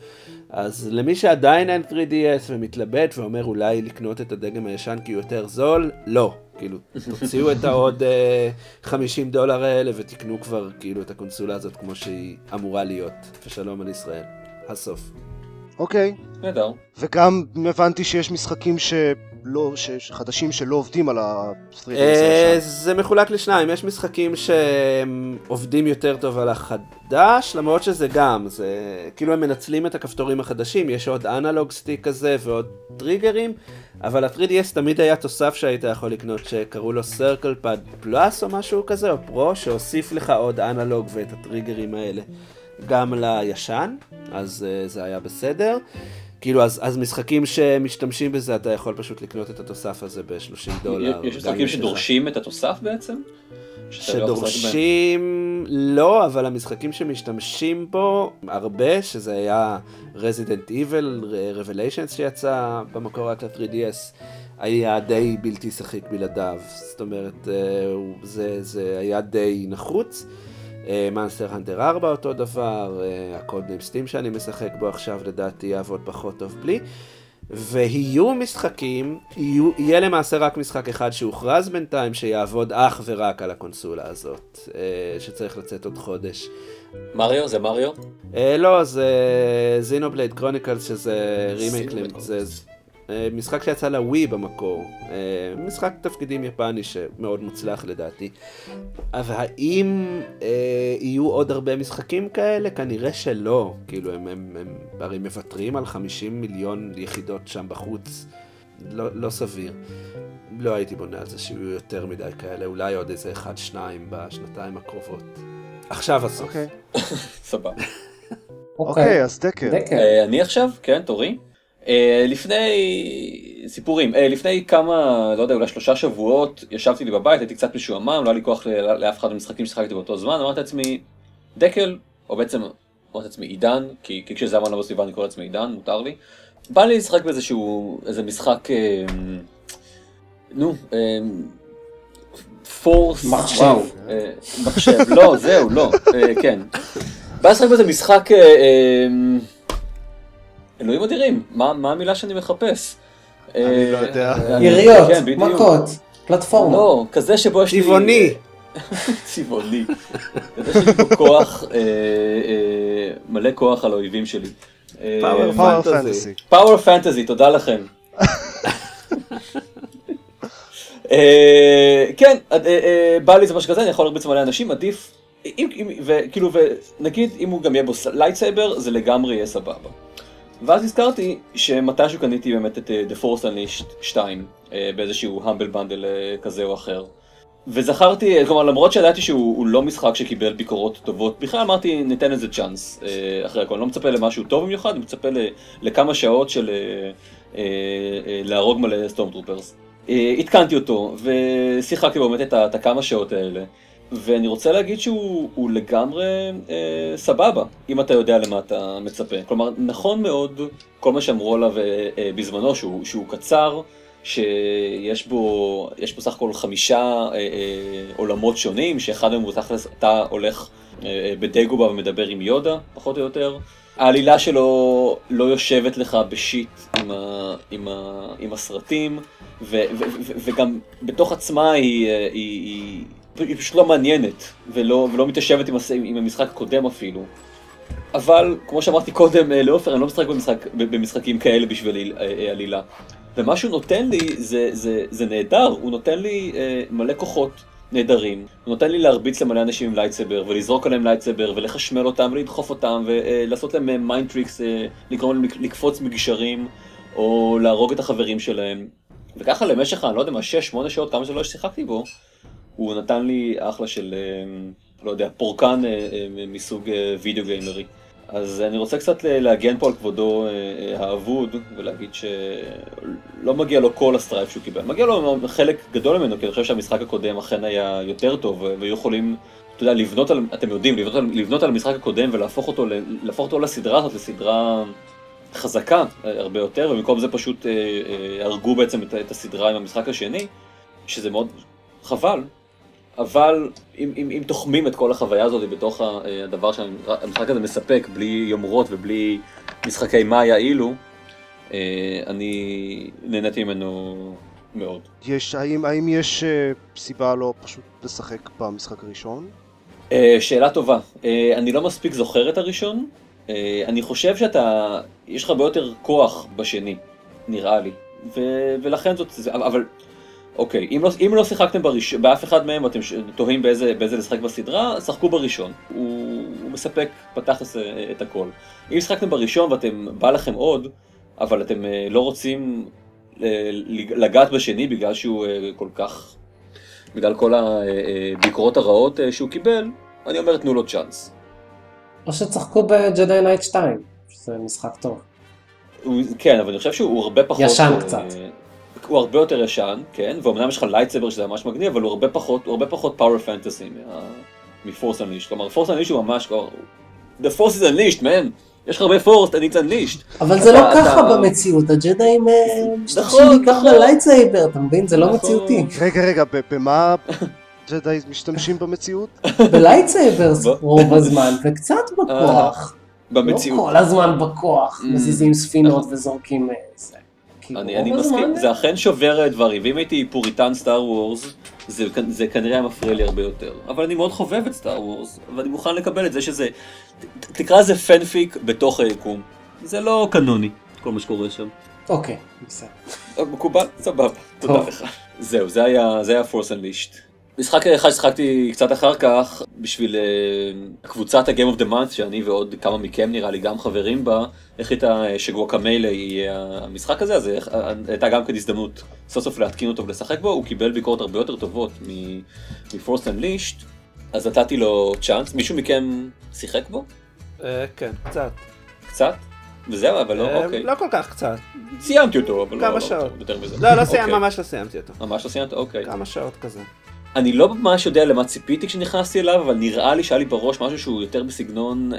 אז למי שעדיין אין 3DS ומתלבט ואומר אולי לקנות את הדגם הישן כי הוא יותר זול, לא. כאילו, תוציאו את העוד uh, אה, 50 דולר האלה ותקנו כבר כאילו את הקונסולה הזאת כמו שהיא אמורה להיות. ושלום על ישראל. הסוף. אוקיי. נהדר. וגם הבנתי שיש משחקים ש... לא, ש- חדשים שלא עובדים על ה-3DS אה, הישן? זה מחולק לשניים, יש משחקים שהם עובדים יותר טוב על החדש, למרות שזה גם, זה כאילו הם מנצלים את הכפתורים החדשים, יש עוד אנלוג סטיק כזה ועוד טריגרים, אבל ה-3DS תמיד היה תוסף שהיית יכול לקנות שקראו לו Circle Pad Plus או משהו כזה, או פרו, שהוסיף לך עוד אנלוג ואת הטריגרים האלה גם לישן, אז uh, זה היה בסדר. כאילו, אז, אז משחקים שמשתמשים בזה, אתה יכול פשוט לקנות את התוסף הזה ב-30 דולר. יש משחקים. שדורשים את התוסף בעצם? לא? שדורשים, לא, אבל המשחקים שמשתמשים בו הרבה, שזה היה Resident Evil, Revelations שיצא במקור רק ל-3DS, היה די בלתי שחיק בלעדיו. זאת אומרת, אה, זה, זה היה די נחוץ. מאנסטר הנטר 4 אותו דבר, הקוד ניים סטים שאני משחק בו עכשיו לדעתי יעבוד פחות טוב בלי. ויהיו משחקים, יהיו, יהיה למעשה רק משחק אחד שהוכרז בינתיים שיעבוד אך ורק על הקונסולה הזאת, אה, שצריך לצאת עוד חודש. מריו? זה מריו? אה, לא, זה Xenoblade Chronicles שזה רימייק, זה אה, משחק שיצא לווי במקור, אה, משחק תפקידים יפני שמאוד מוצלח לדעתי. אבל האם אה, יהיו עוד הרבה משחקים כאלה? כנראה שלא, כאילו הם, הם, הם הרי מוותרים על 50 מיליון יחידות שם בחוץ, לא, לא סביר. לא הייתי בונה על זה שיהיו יותר מדי כאלה, אולי עוד איזה אחד, שניים בשנתיים הקרובות. עכשיו הסוף. אוקיי. סבבה. אוקיי, אז דקר. דקל. אה, אני עכשיו, כן, תורי. אה, לפני סיפורים, אה, לפני כמה, לא יודע, אולי שלושה שבועות, ישבתי לי בבית, הייתי קצת משועמם, לא היה לי כוח לאף אחד מהמשחקים ששיחקתי באותו זמן, אמרתי לעצמי, דקל, או בעצם אמרתי לעצמי עידן, כי כי כשזה אמרנו בסביבה אני קורא לעצמי עידן, מותר לי. בא לי לשחק באיזשהו, איזה משחק, אה, נו, אה, פורס, מחשב. וואו, אה, מחשב, לא, זהו, לא, אה, כן. בא לשחק באיזה משחק, אה, אה, אלוהים אדירים, מה מה המילה שאני מחפש? אני לא אה, יודע. יריות, כן. מכות, פלטפורמה. לא, כזה שבו יש לי... צבעוני. צבעוני. כזה שיש לי כוח, אה, אה, מלא כוח על האויבים שלי. אה, Power power fantasy. Power fantasy, תודה לכם. אה, כן, אה, אה, בא לי זה משהו כזה, אני יכול להרביץ מלא אנשים, עדיף, אם- אם- וכאילו, ונגיד אם הוא גם יהיה בו lightsaber, זה לגמרי יהיה סבבה. ואז הזכרתי שמתישהו קניתי באמת את אה, The Force Unleashed 2 אה, באיזשהו Humble Bundle אה, כזה או אחר. וזכרתי, כלומר למרות שידעתי שהוא הוא לא משחק שקיבל ביקורות טובות, בכלל אמרתי ניתן לזה צ'אנס אחרי הכל, אני לא מצפה למשהו טוב במיוחד, אני מצפה ל- לכמה שעות של להרוג מלא סטורם טרופרס. עדכנתי אותו ושיחקתי באמת את הכמה שעות האלה. ואני רוצה להגיד שהוא הוא לגמרי אה, סבבה, אם אתה יודע למה אתה מצפה. כלומר, נכון מאוד כל מה שאמרו עליו אה, אה, בזמנו, שהוא, שהוא קצר, שיש בו, יש בו סך הכל חמישה אה, אה, עולמות שונים, שאחד מהם הוא תכלס, אתה הולך אה, אה, בדגובה ומדבר עם יודה, פחות או יותר. העלילה שלו לא יושבת לך בשיט עם, ה, עם, ה, עם הסרטים, ו, ו, ו, וגם בתוך עצמה היא, אה, היא, היא, היא פשוט לא מעניינת, ולא, ולא מתיישבת עם, עם המשחק הקודם אפילו. אבל, כמו שאמרתי קודם אה, לעופר, אני לא משחק במשחק, במשחקים כאלה בשביל אה, אה, עלילה. ומה שהוא נותן לי זה, זה, זה נהדר, הוא נותן לי אה, מלא כוחות נהדרים, הוא נותן לי להרביץ למלא אנשים עם lightsaber, ולזרוק עליהם lightsaber, ולחשמל אותם, ולדחוף אותם, ולעשות להם mind tricks, לגרום להם לק- לקפוץ מגשרים, או להרוג את החברים שלהם. וככה למשך, אני לא יודע מה, 6-8 שעות, כמה שלא שיחקתי בו, הוא נתן לי אחלה של, אה, לא יודע, פורקן אה, אה, מסוג וידאו גיימרי. אז אני רוצה קצת להגן פה על כבודו האבוד, ולהגיד שלא מגיע לו כל ה strife שהוא קיבל. מגיע לו חלק גדול ממנו, כי אני חושב שהמשחק הקודם אכן היה יותר טוב, והיו יכולים, אתה יודע, לבנות על, אתם יודעים, לבנות על, לבנות על המשחק הקודם ולהפוך אותו, להפוך אותו לסדרה הזאת, לסדרה חזקה הרבה יותר, ובמקום זה פשוט הרגו בעצם את, את הסדרה עם המשחק השני, שזה מאוד חבל, אבל אם, אם, אם תוחמים את כל החוויה הזאת בתוך אה, הדבר שהמשחק הזה מספק, בלי יומרות ובלי משחקי מה יעילו, אה, אני נהניתי ממנו מאוד. יש, האם, האם יש אה, סיבה לא פשוט לשחק במשחק הראשון? שאלה טובה. אני לא מספיק זוכר את הראשון. אני חושב שאתה, יש לך הרבה יותר כוח בשני, נראה לי. ו- ולכן זאת, אבל אוקיי, אם לא, אם לא שיחקתם בראש, באף אחד מהם ואתם ש- תוהים באיזה, באיזה לשחק בסדרה, שחקו בראשון, הוא, הוא מספק בתכלס אה, את הכל. אם שיחקתם בראשון ואתם, בא לכם עוד, אבל אתם אה, לא רוצים אה, לגעת בשני בגלל שהוא אה, כל כך, בגלל כל הביקורות הרעות שהוא קיבל, אני אומר תנו לו צ'אנס. או שתשחקו ב Jedi Knight 2, שזה משחק טוב. הוא, כן, אבל אני חושב שהוא הרבה פחות... ישן קצת. הוא הרבה יותר ישן, כן, ואומנם יש לך lightsaber שזה ממש מגניב, אבל הוא הרבה פחות, הוא הרבה פחות power fantasy מ Force Unleashed. כלומר, Force Unleashed הוא ממש כבר... The force is unleashed, man! יש לך הרבה force, אתה need unleashed. אבל זה לא ככה במציאות, הג'דאים אה, משתמשים נכון, בעיקר נכון. ב lightsaber, אתה מבין? זה לא נכון. מציאותי. רגע, רגע, במה ג'די משתמשים במציאות? ב lightsaber רוב הזמן, וקצת בכוח. לא במציאות. כל הזמן בכוח, Mm. מזיזים ספינות וזורקים אה, זה. כי אני, אני מסכים, אה, זה אכן שובר דברים, ואם הייתי puritan Star Wars, זה, זה כנראה היה מפריע לי הרבה יותר. אבל אני מאוד חובב את Star Wars, ואני מוכן לקבל את זה שזה, ת- תקרא לזה פנפיק בתוך היקום. זה לא קנוני, כל מה שקורה שם. אוקיי, בסדר. אה, מקובל? סבבה, תודה. לך. זהו, זה היה, זה היה פורס אנלישט. משחק אחד ששיחקתי קצת אחר כך, בשביל uh, קבוצת ה-game of the month, שאני ועוד כמה מכם נראה לי גם חברים בה, החליטה אה, שגוואקמיילה יהיה המשחק הזה, אז אה, הייתה גם כן הזדמנות סוף סוף להתקין אותו ולשחק בו, הוא קיבל ביקורות הרבה יותר טובות מפורס אנלישט, אז נתתי לו צ'אנס, מישהו מכם שיחק בו? אה, כן, קצת. קצת? וזהו, אבל לא, אה, אוקיי. לא כל כך קצת. סיימתי אותו, אבל לא, לא. יותר מזה. לא, לא סיימתי, אוקיי. ממש לא סיימתי אותו. ממש לא סיימת? אוקיי. כמה שעות כזה. אני לא ממש יודע למה ציפיתי כשנכנסתי אליו, אבל נראה לי שהיה לי בראש משהו שהוא יותר בסגנון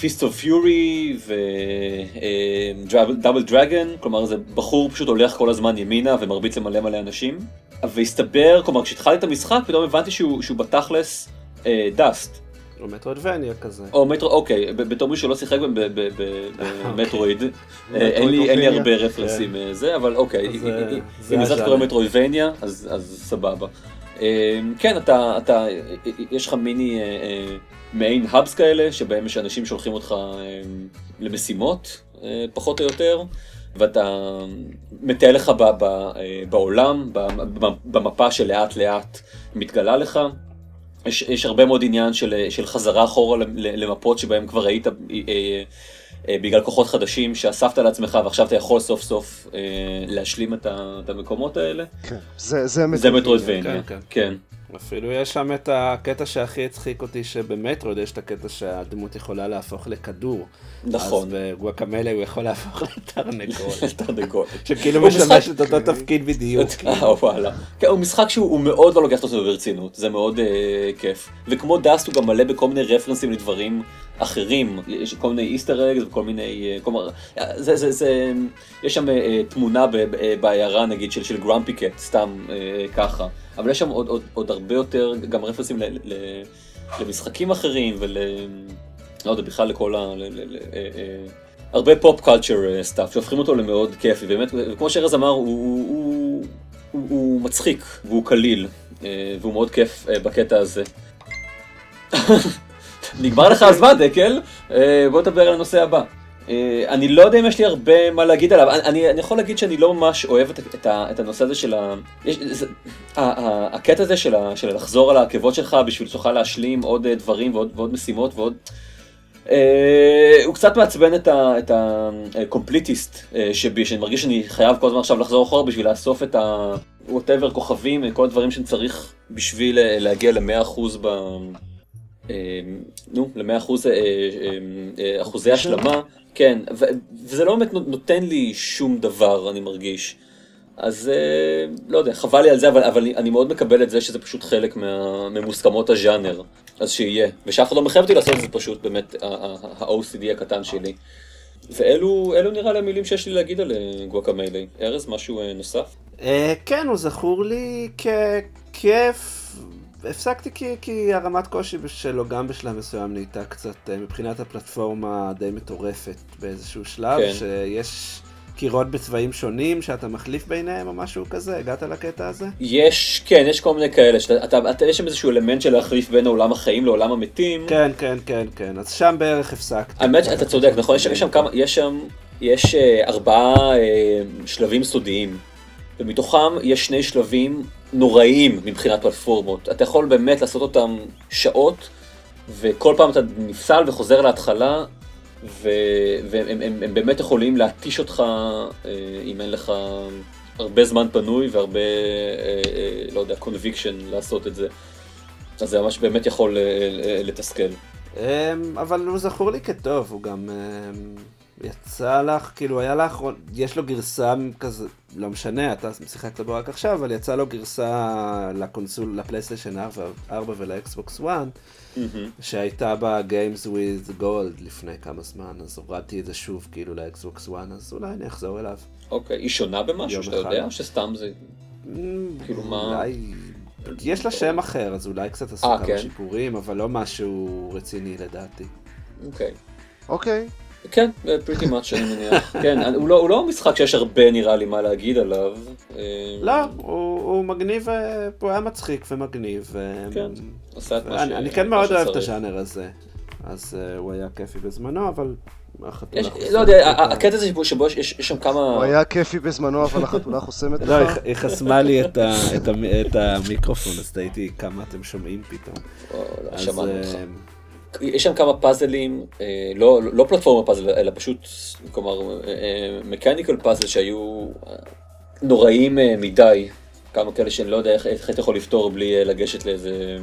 פיסט אוף פיורי ודאבל דרגון, כלומר זה בחור פשוט הולך כל הזמן ימינה ומרביץ למלא מלא אנשים. והסתבר, כלומר כשהתחלתי את המשחק פתאום הבנתי שהוא, שהוא בתכלס דאסט. או מטרודבניה כזה. או מטרו, אוקיי, בתור מישהו שלא שיחק ב- במטרואיד, אה, אין לי- מטרואידבניה. הרבה רפרנסים אה, זה, אבל אוקיי, אם- אה, אם- זה אם לזה הז'אנר. קורא מטרואידבניה, אז סבבה. אה, כן, אתה, אתה, יש לך מיני אה, אה, מעין האבס כאלה, שבהם יש אנשים שולחים אותך אה, למשימות, אה, פחות או יותר, ואתה מטייל לך ב- ב- אה, בעולם, במפה שלאט לאט מתגלה לך. יש, יש הרבה מאוד עניין של, של חזרה אחורה ל- למפות שבהם כבר היית אה, אה, בגלל כוחות חדשים שאספת לעצמך ועכשיו אתה יכול סוף סוף אה, להשלים את, ה, את המקומות האלה. כן. זה, זה זה. מטרואידבניה, כן, כן. כן. אפילו יש שם את הקטע שהכי הצחיק אותי, שבמטרוד יש את הקטע שהדמות יכולה להפוך לכדור. נכון. אז בגואקמלה הוא יכול להפוך לתרנגול. תרנגולת. שכאילו משמש את אותו תפקיד בדיוק. אה, וואלה. כן, הוא משחק שהוא הוא מאוד לא לוקח עצמו ברצינות, זה מאוד אה, כיף. וכמו דאסט הוא גם מלא בכל מיני רפרנסים לדברים אחרים, יש כל מיני איסטר אגס וכל מיני, אה, כלומר, אה, זה, זה, זה, יש שם תמונה בעיירה נגיד של, של גרמפי קט, סתם ככה, אבל יש שם עוד, עוד, עוד הרבה יותר, גם רפרנסים ל, ל, למשחקים אחרים ול... לא יודע, בכלל לכל ה... ל, ל, ל, אה, אה, הרבה pop culture stuff שהופכים אותו למאוד כיפי, באמת, וכמו שארז אמר, הוא, הוא, הוא, הוא מצחיק והוא קליל, אה, והוא מאוד כיף בקטע הזה. נגמר לך הזמן, דקל, בוא נדבר על הנושא הבא. אה, אני לא יודע אם יש לי הרבה מה להגיד עליו, אני, אני, יכול להגיד שאני לא ממש אוהב את, את, את הנושא הזה של ה... יש, זה, ה, ה, הקטע הזה של, ה, של לחזור על העקבות שלך בשביל שתוכל להשלים עוד אה, דברים ועוד, ועוד משימות ועוד... אה, הוא קצת מעצבן את ה completist שבי, שאני מרגיש שאני חייב כל הזמן עכשיו לחזור אחורה בשביל לאסוף את ה... whatever כוכבים, כל הדברים שאני צריך בשביל להגיע ל-100% ב... אה, נו, ל-100% אה, אה, אה, אחוזי השלמה, כן, ו- וזה לא באמת נות- נותן לי שום דבר, אני מרגיש. אז אה, לא יודע, חבל לי על זה, אבל, אבל אני, מאוד מקבל את זה שזה פשוט חלק מה, ממוסכמות הז'אנר, אז שיהיה. ושאף אחד לא מחייב אותי לעשות את זה פשוט באמת ה-OCD הקטן שלי. ואלו אלו נראה לי המילים שיש לי להגיד על אה, גואקמיילה. ארז, משהו אה, נוסף? כן, הוא זכור לי ככיף. הפסקתי כי, כי הרמת קושי שלו גם בשלב מסוים נהייתה קצת, אה, מבחינת הפלטפורמה די מטורפת באיזשהו שלב, כן. שיש קירות בצבעים שונים שאתה מחליף ביניהם או משהו כזה, הגעת לקטע הזה? יש, כן, יש כל מיני כאלה, שאתה, אתה, אתה, יש שם איזשהו אלמנט של להחליף בין עולם החיים לעולם המתים. כן, כן, כן, כן, אז שם בערך הפסקתי. האמת שאתה צודק, נכון? יש, יש שם כמה, יש שם, יש אה, ארבעה אה, שלבים סודיים, ומתוכם יש שני שלבים נוראיים מבחינת פלטפורמות. אתה יכול באמת לעשות אותם שעות, וכל פעם אתה נפסל וחוזר להתחלה, ו... והם הם, הם באמת יכולים להתיש אותך אה, אם אין לך הרבה זמן פנוי והרבה, אה, אה, לא יודע, conviction לעשות את זה. אז זה ממש באמת יכול אה, אה, לתסכל. אמ, אבל הוא זכור לי כטוב, הוא גם אמ, יצא לך, כאילו היה לאחרונה, יש לו גרסה כזה, לא משנה, אתה שיחקת בו רק עכשיו, אבל יצא לו גרסה ל console, לפלייסטיישן 4, 4 ולאקסבוקס 1, שהייתה בה Games with Gold לפני כמה זמן, אז הורדתי את זה שוב כאילו לאקסבוקס 1, אז אולי אני אחזור אליו. אוקיי, היא שונה במשהו שאתה אחד. יודע? שסתם זה... כאילו, מה- אולי... יש לה שם אחר, אז אולי קצת עשו אה, כמה כן. שיפורים, אבל לא משהו רציני לדעתי. אוקיי. אוקיי. כן, פריטי מאץ' אני מניח. כן, הוא לא- הוא לא משחק שיש הרבה נראה לי מה להגיד עליו. אה, לא, הוא הוא מגניב, אה, הוא היה מצחיק ומגניב. ו- כן, עשה את מה ואני- ש- אני כן מה מאוד אוהב את שצריך. הז'אנר הזה, אז אה, הוא היה כיפי בזמנו, אבל... החתולה יש- חוסמת לא יודע, ה- ה- הקטע הזה שבו- שבו יש- יש שם כמה... הוא היה כיפי בזמנו, אבל החתולה חוסמת לא, היא- לך. היא חסמה לי את ה- את המ- את המיקרופון, אז תהיתי כמה אתם שומעים פתאום. או, לא, אז, שמענו אה, אותך. יש שם כמה פאזלים, אה, לא, לא פלטפורמה פאזל, אלא פשוט, כלומר, מקניקל פאזל שהיו אה, נוראים אה, מדי. כמה כאלה שאני לא יודע איך, איך היית יכול לפתור בלי אה, לגשת לאיזה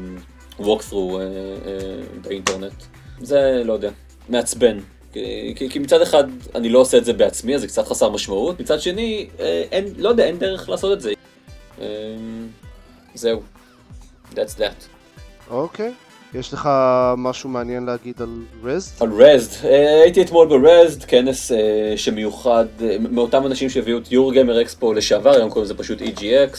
walkthrough אה, אה, באינטרנט. זה, לא יודע, מעצבן. כי, כי, מצד אחד אני לא עושה את זה בעצמי, אז זה קצת חסר משמעות, מצד שני, אה, אין, לא יודע, אין דרך לעשות את זה. אה, זהו. That's that. אוקיי. יש לך משהו מעניין להגיד על רזד? על רזד, אה, הייתי אתמול ברזד, כנס אה, שמיוחד אה, מאותם אנשים שהביאו את יורגיימר אקספו לשעבר, היום קוראים לזה פשוט EGX.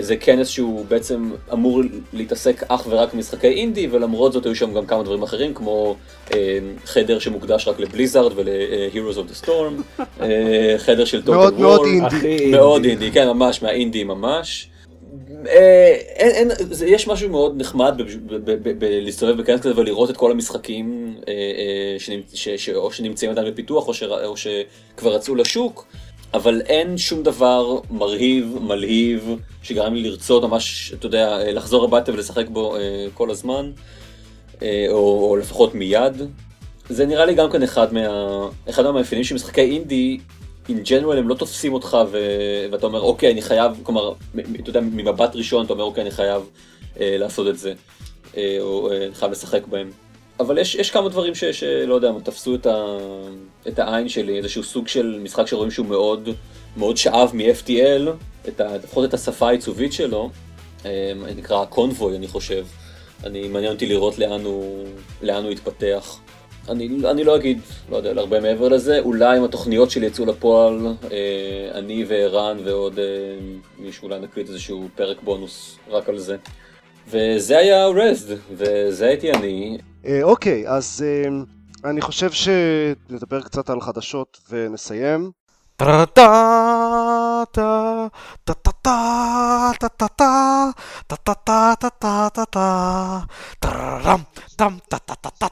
זה כנס שהוא בעצם אמור להתעסק אך ורק במשחקי אינדי, ולמרות זאת היו שם גם כמה דברים אחרים, כמו חדר שמוקדש רק לבליזארד ול-Heroes of the Storm, חדר של מאוד טוטל מאוד וור, אינדי. מאוד אינדי, כן, ממש, מהאינדי ממש. אה, אין, אין, זה, יש משהו מאוד נחמד בלהסתובב בכנס כזה ולראות את כל המשחקים אה, אה, שנמצ, ש, ש, או שנמצאים עדיין בפיתוח או, ש, או שכבר יצאו לשוק, אבל אין שום דבר מרהיב, מלהיב, שגרם לי לרצות ממש, אתה יודע, אה, לחזור הביתה ולשחק בו אה, כל הזמן, אה, או, או לפחות מיד. זה נראה לי גם כן אחד, מה, אחד מהמאפיינים של משחקי אינדי, in general הם לא תופסים אותך ו... ואתה אומר אוקיי אני חייב, כלומר, אתה יודע, ממבט ראשון אתה אומר אוקיי אני חייב אה, לעשות את זה, אה, או אה, אני חייב לשחק בהם. אבל יש, יש כמה דברים ש, שלא יודע, תפסו את, ה, את העין שלי, איזשהו סוג של משחק שרואים שהוא מאוד, מאוד שאב מ-FTL, את ה, לפחות את השפה העיצובית שלו, אה, נקרא קונבוי אני חושב. אני, מעניין אותי לראות לאן הוא, לאן הוא יתפתח. אני, אני לא אגיד, לא יודע, הרבה מעבר לזה, אולי אם התוכניות שלי יצאו לפועל, אה, אני וערן ועוד אה, מישהו אולי נקליט איזשהו פרק בונוס רק על זה. וזה היה רזד, וזה הייתי אני. אה, אוקיי, אז אה, אני חושב שנדבר קצת על חדשות ונסיים.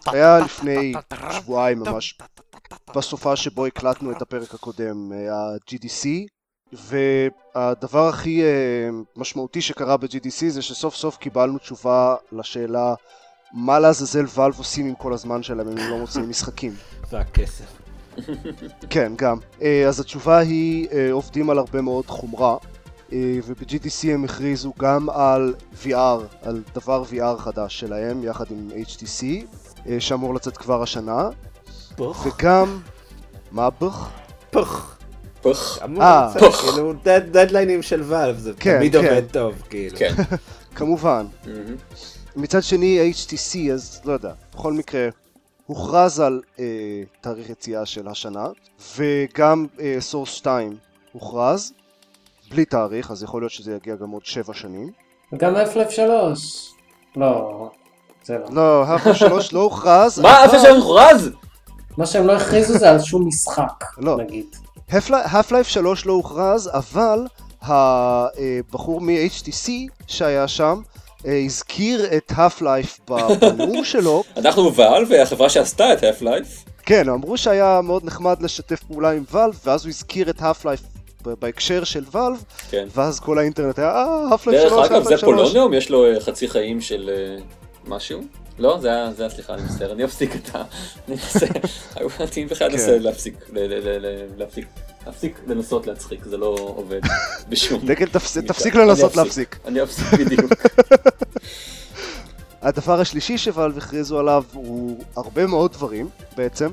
היה לפני שבועיים ממש, בסופה שבו הקלטנו את הפרק הקודם, ה-GDC, והדבר הכי משמעותי שקרה ב-GDC זה שסוף סוף קיבלנו תשובה לשאלה מה לעזאזל ואלב עושים עם כל הזמן שלהם אם הם לא מוצאים משחקים. והכסף. כן, גם. אה, אז התשובה היא אה, עובדים על הרבה מאוד חומרה, אה, וב-GDC הם הכריזו גם על VR, על דבר VR חדש שלהם, יחד עם HTC, שאמור לצאת כבר השנה, פוך. וגם... מה? פוך. פח. אמור אה. פוך. כאילו דד- דדליינים של ואלב, זה כן, תמיד כן. עובד טוב, כאילו. כן. כמובן. מהמם. מצד שני, HTC, אז לא יודע, בכל מקרה, הוכרז על אה, תאריך יציאה של השנה, וגם אה, Source 2 הוכרז, בלי תאריך, אז יכול להיות שזה יגיע גם עוד שבע שנים. וגם Half-Life 3. לא, זה לא. לא, Half 3 לא הוכרז. מה, אף אבל- אחד מוכרז? מה שהם לא הכריזו זה על שום משחק, לא. נגיד. Half-Life 3 לא הוכרז, אבל הבחור מ-HTC שהיה שם אה, הזכיר את Half-Life בנאום שלו, אנחנו ואל והחברה שעשתה את Half-Life. כן, אמרו שהיה מאוד נחמד לשתף פעולה עם ואלב, ואז הוא הזכיר את האף לייף בהקשר של ואלב, כן. ואז כל האינטרנט היה, אה, האף לייף דרך 3, אגב, זה פולוניום? יש לו אה, חצי חיים של אה, משהו? לא? זה היה, זה היה, סליחה, אני מצטער, אני אפסיק את ה... אני אנסה, אני בכלל כן. אנסה להפסיק, ל- ל- ל- ל- להפסיק, להפסיק לנסות להצחיק, זה לא עובד בשום... דקל. תפסיק אני לנסות להפסיק. אני אפסיק בדיוק. הדבר השלישי ש Valve הכריזו עליו הוא הרבה מאוד דברים בעצם,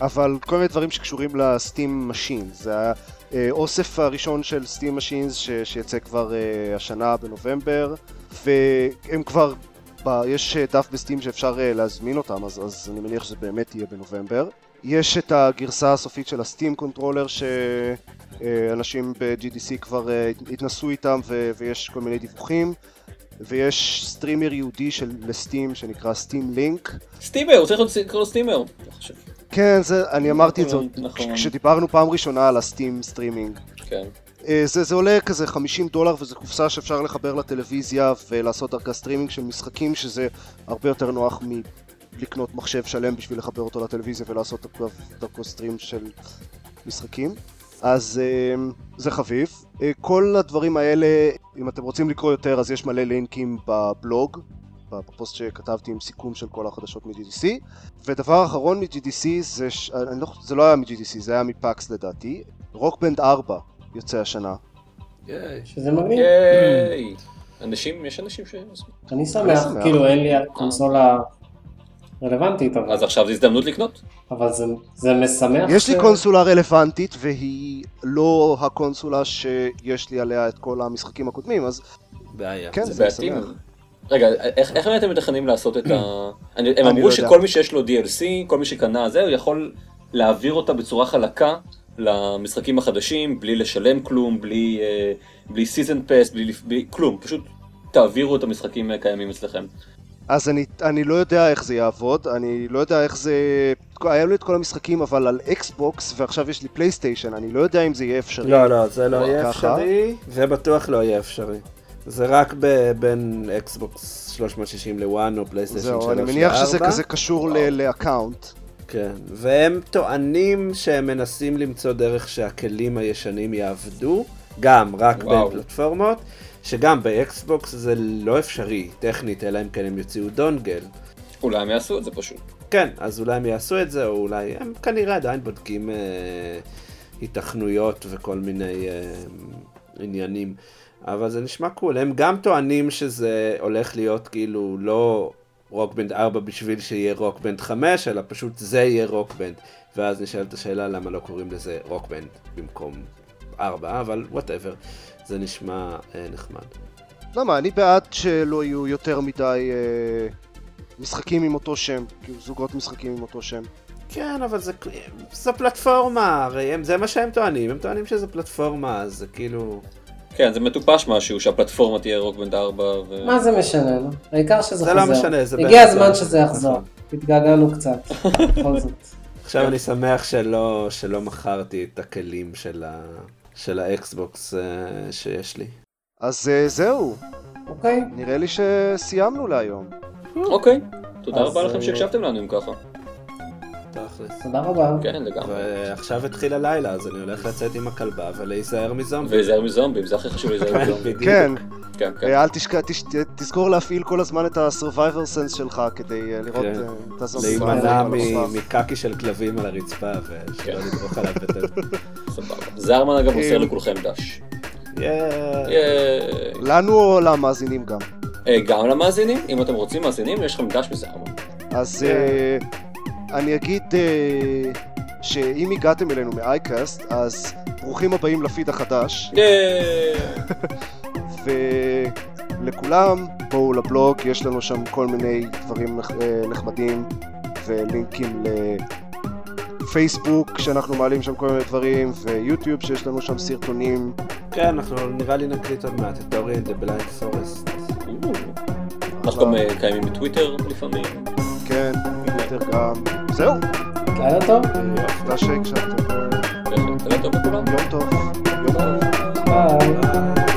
אבל כל מיני דברים שקשורים ל Steam Machine. זה האוסף הראשון של Steam Machines שיצא כבר אה, השנה בנובמבר, והם כבר, ב- יש אה, דף ב Steam שאפשר אה, להזמין אותם, אז, אז אני מניח שזה באמת יהיה בנובמבר. יש את הגרסה הסופית של ה Steam Controller שאנשים ב-GDC כבר אה, התנסו איתם ו- ויש כל מיני דיווחים. ויש streamer ייעודי של ל Steam שנקרא Steam Link. Steamer, הוא צריך לקרוא לו Steamer. חושב. כן, זה, אני אמרתי את זה נכון. כשדיברנו פעם ראשונה על ה Steam streaming. כן. אה, זה, זה עולה כזה 50 דולר וזו קופסה שאפשר לחבר לטלוויזיה ולעשות דרכה סטרימינג של משחקים שזה הרבה יותר נוח מלקנות מחשב שלם בשביל לחבר אותו לטלוויזיה ולעשות דרכו, stream של משחקים. אז אה, זה חביב. אה, כל הדברים האלה, אם אתם רוצים לקרוא יותר אז יש מלא לינקים בבלוג, בפוסט שכתבתי עם סיכום של כל החדשות מ-GDC. ודבר אחרון מ-GDC זה, ש... אני לא... זה לא היה מ-GDC, זה היה מ PAX לדעתי. Rock Band 4 יוצא השנה. ייי. שזה מגניב. ייי. אנשים, יש אנשים ש... אני שמח, שמח. כאילו אין לי קונסולה רלוונטית, אבל- אז עכשיו זו הזדמנות לקנות. אבל זה- זה משמח. יש לי ש- קונסולה רלוונטית והיא לא הקונסולה שיש לי עליה את כל המשחקים הקודמים, אז בעיה. כן, זה זה בעייתי. משמח. רגע, איך איך אתם מתכננים לעשות את ה... אני- הם אני לא אמרו יודע. שכל מי שיש לו DLC, כל מי שקנה זה, הוא יכול להעביר אותה בצורה חלקה למשחקים החדשים, בלי לשלם כלום, בלי אה, בלי season pass, בלי בלי כלום, פשוט תעבירו את המשחקים הקיימים אצלכם. אז אני, אני לא יודע איך זה יעבוד, אני לא יודע איך זה... היה לי את כל המשחקים אבל על אקסבוקס ועכשיו יש לי פלייסטיישן, אני לא יודע אם זה יהיה אפשרי. לא, לא, זה לא ככה? יהיה אפשרי, זה בטוח לא יהיה אפשרי. זה רק ב- בין אקסבוקס 360 ל One או פלייסטיישן 3 זהו, ל-4. אני מניח שזה כזה קשור ל- ל account. כן, והם טוענים שהם מנסים למצוא דרך שהכלים הישנים יעבדו, גם רק וואו. בין פלטפורמות, שגם באקסבוקס זה לא אפשרי טכנית, אלא אם כן הם יוציאו dongle. אולי הם יעשו את זה פשוט. כן, אז אולי הם יעשו את זה, או אולי הם כנראה עדיין בודקים אה, היתכנויות וכל מיני אה, עניינים. אבל זה נשמע cool. הם גם טוענים שזה הולך להיות כאילו לא Rock Band 4 בשביל שיהיה Rock Band 5, אלא פשוט זה יהיה Rock Band. ואז נשאלת השאלה למה לא קוראים לזה Rock Band במקום 4, אבל whatever. זה נשמע אה, נחמד. למה, אני בעד שלא יהיו יותר מדי אה, משחקים עם אותו שם, כאילו זוגות משחקים עם אותו שם. כן, אבל זה, זו פלטפורמה, הרי הם, זה מה שהם טוענים, הם טוענים שזה פלטפורמה, אז זה כאילו... כן, זה מטופש משהו שהפלטפורמה תהיה Rock Band 4 ו... מה זה משנה, נו? העיקר שזה זה חוזר. לא משנה, זה הגיע באמת הזמן לא- שזה יחזור. נכון. התגעגענו קצת, בכל זאת. עכשיו אני שמח שלא, שלא מכרתי את הכלים של, ה, של האקסבוקס אה, שיש לי. אז אה, זהו, אוקיי, נראה לי שסיימנו להיום. אוקיי, תודה אז, רבה לכם אה, שהקשבתם לנו אם ככה. תכלס. תודה רבה. כן, לגמרי. ועכשיו התחיל הלילה, אז אני הולך לצאת עם הכלבה ולהיזהר מזומבים. ולהיזהר מזומבים, זה הכי חשוב להיזהר כן, מזומבים. כן, כן, כן. אה, אל תשכח, תש- תזכור להפעיל כל הזמן את ה-survivor sense שלך כדי אה, לראות כן. אה, את הזומבים. להימנע. מקקי של כלבים על הרצפה ושלא כן. לדרוך עליו בטלפון. סבבה. זרמן אגב מוסר אה, לכולכם דש. לנו או למאזינים גם. גם למאזינים, אם אתם רוצים מאזינים, יש לכם דש מזרמן. אז אני אגיד אה, שאם הגעתם אלינו מאייקאסט, אז ברוכים הבאים לפיד החדש. ולכולם בואו לבלוג, יש לנו שם כל מיני דברים אה, נחמדים ולינקים לפייסבוק שאנחנו מעלים שם כל מיני דברים, ויוטיוב שיש לנו שם סרטונים. כן, אנחנו נראה לי נקליט עוד מעט את אורי and the Blind Forest. אנחנו גם אה, קיימים בטוויטר לפעמים. כן, יותר גם. זהו, לילה טוב. תודה שהקשבתם. לילה טוב לכולם. יום טוב. יום טוב. ביי.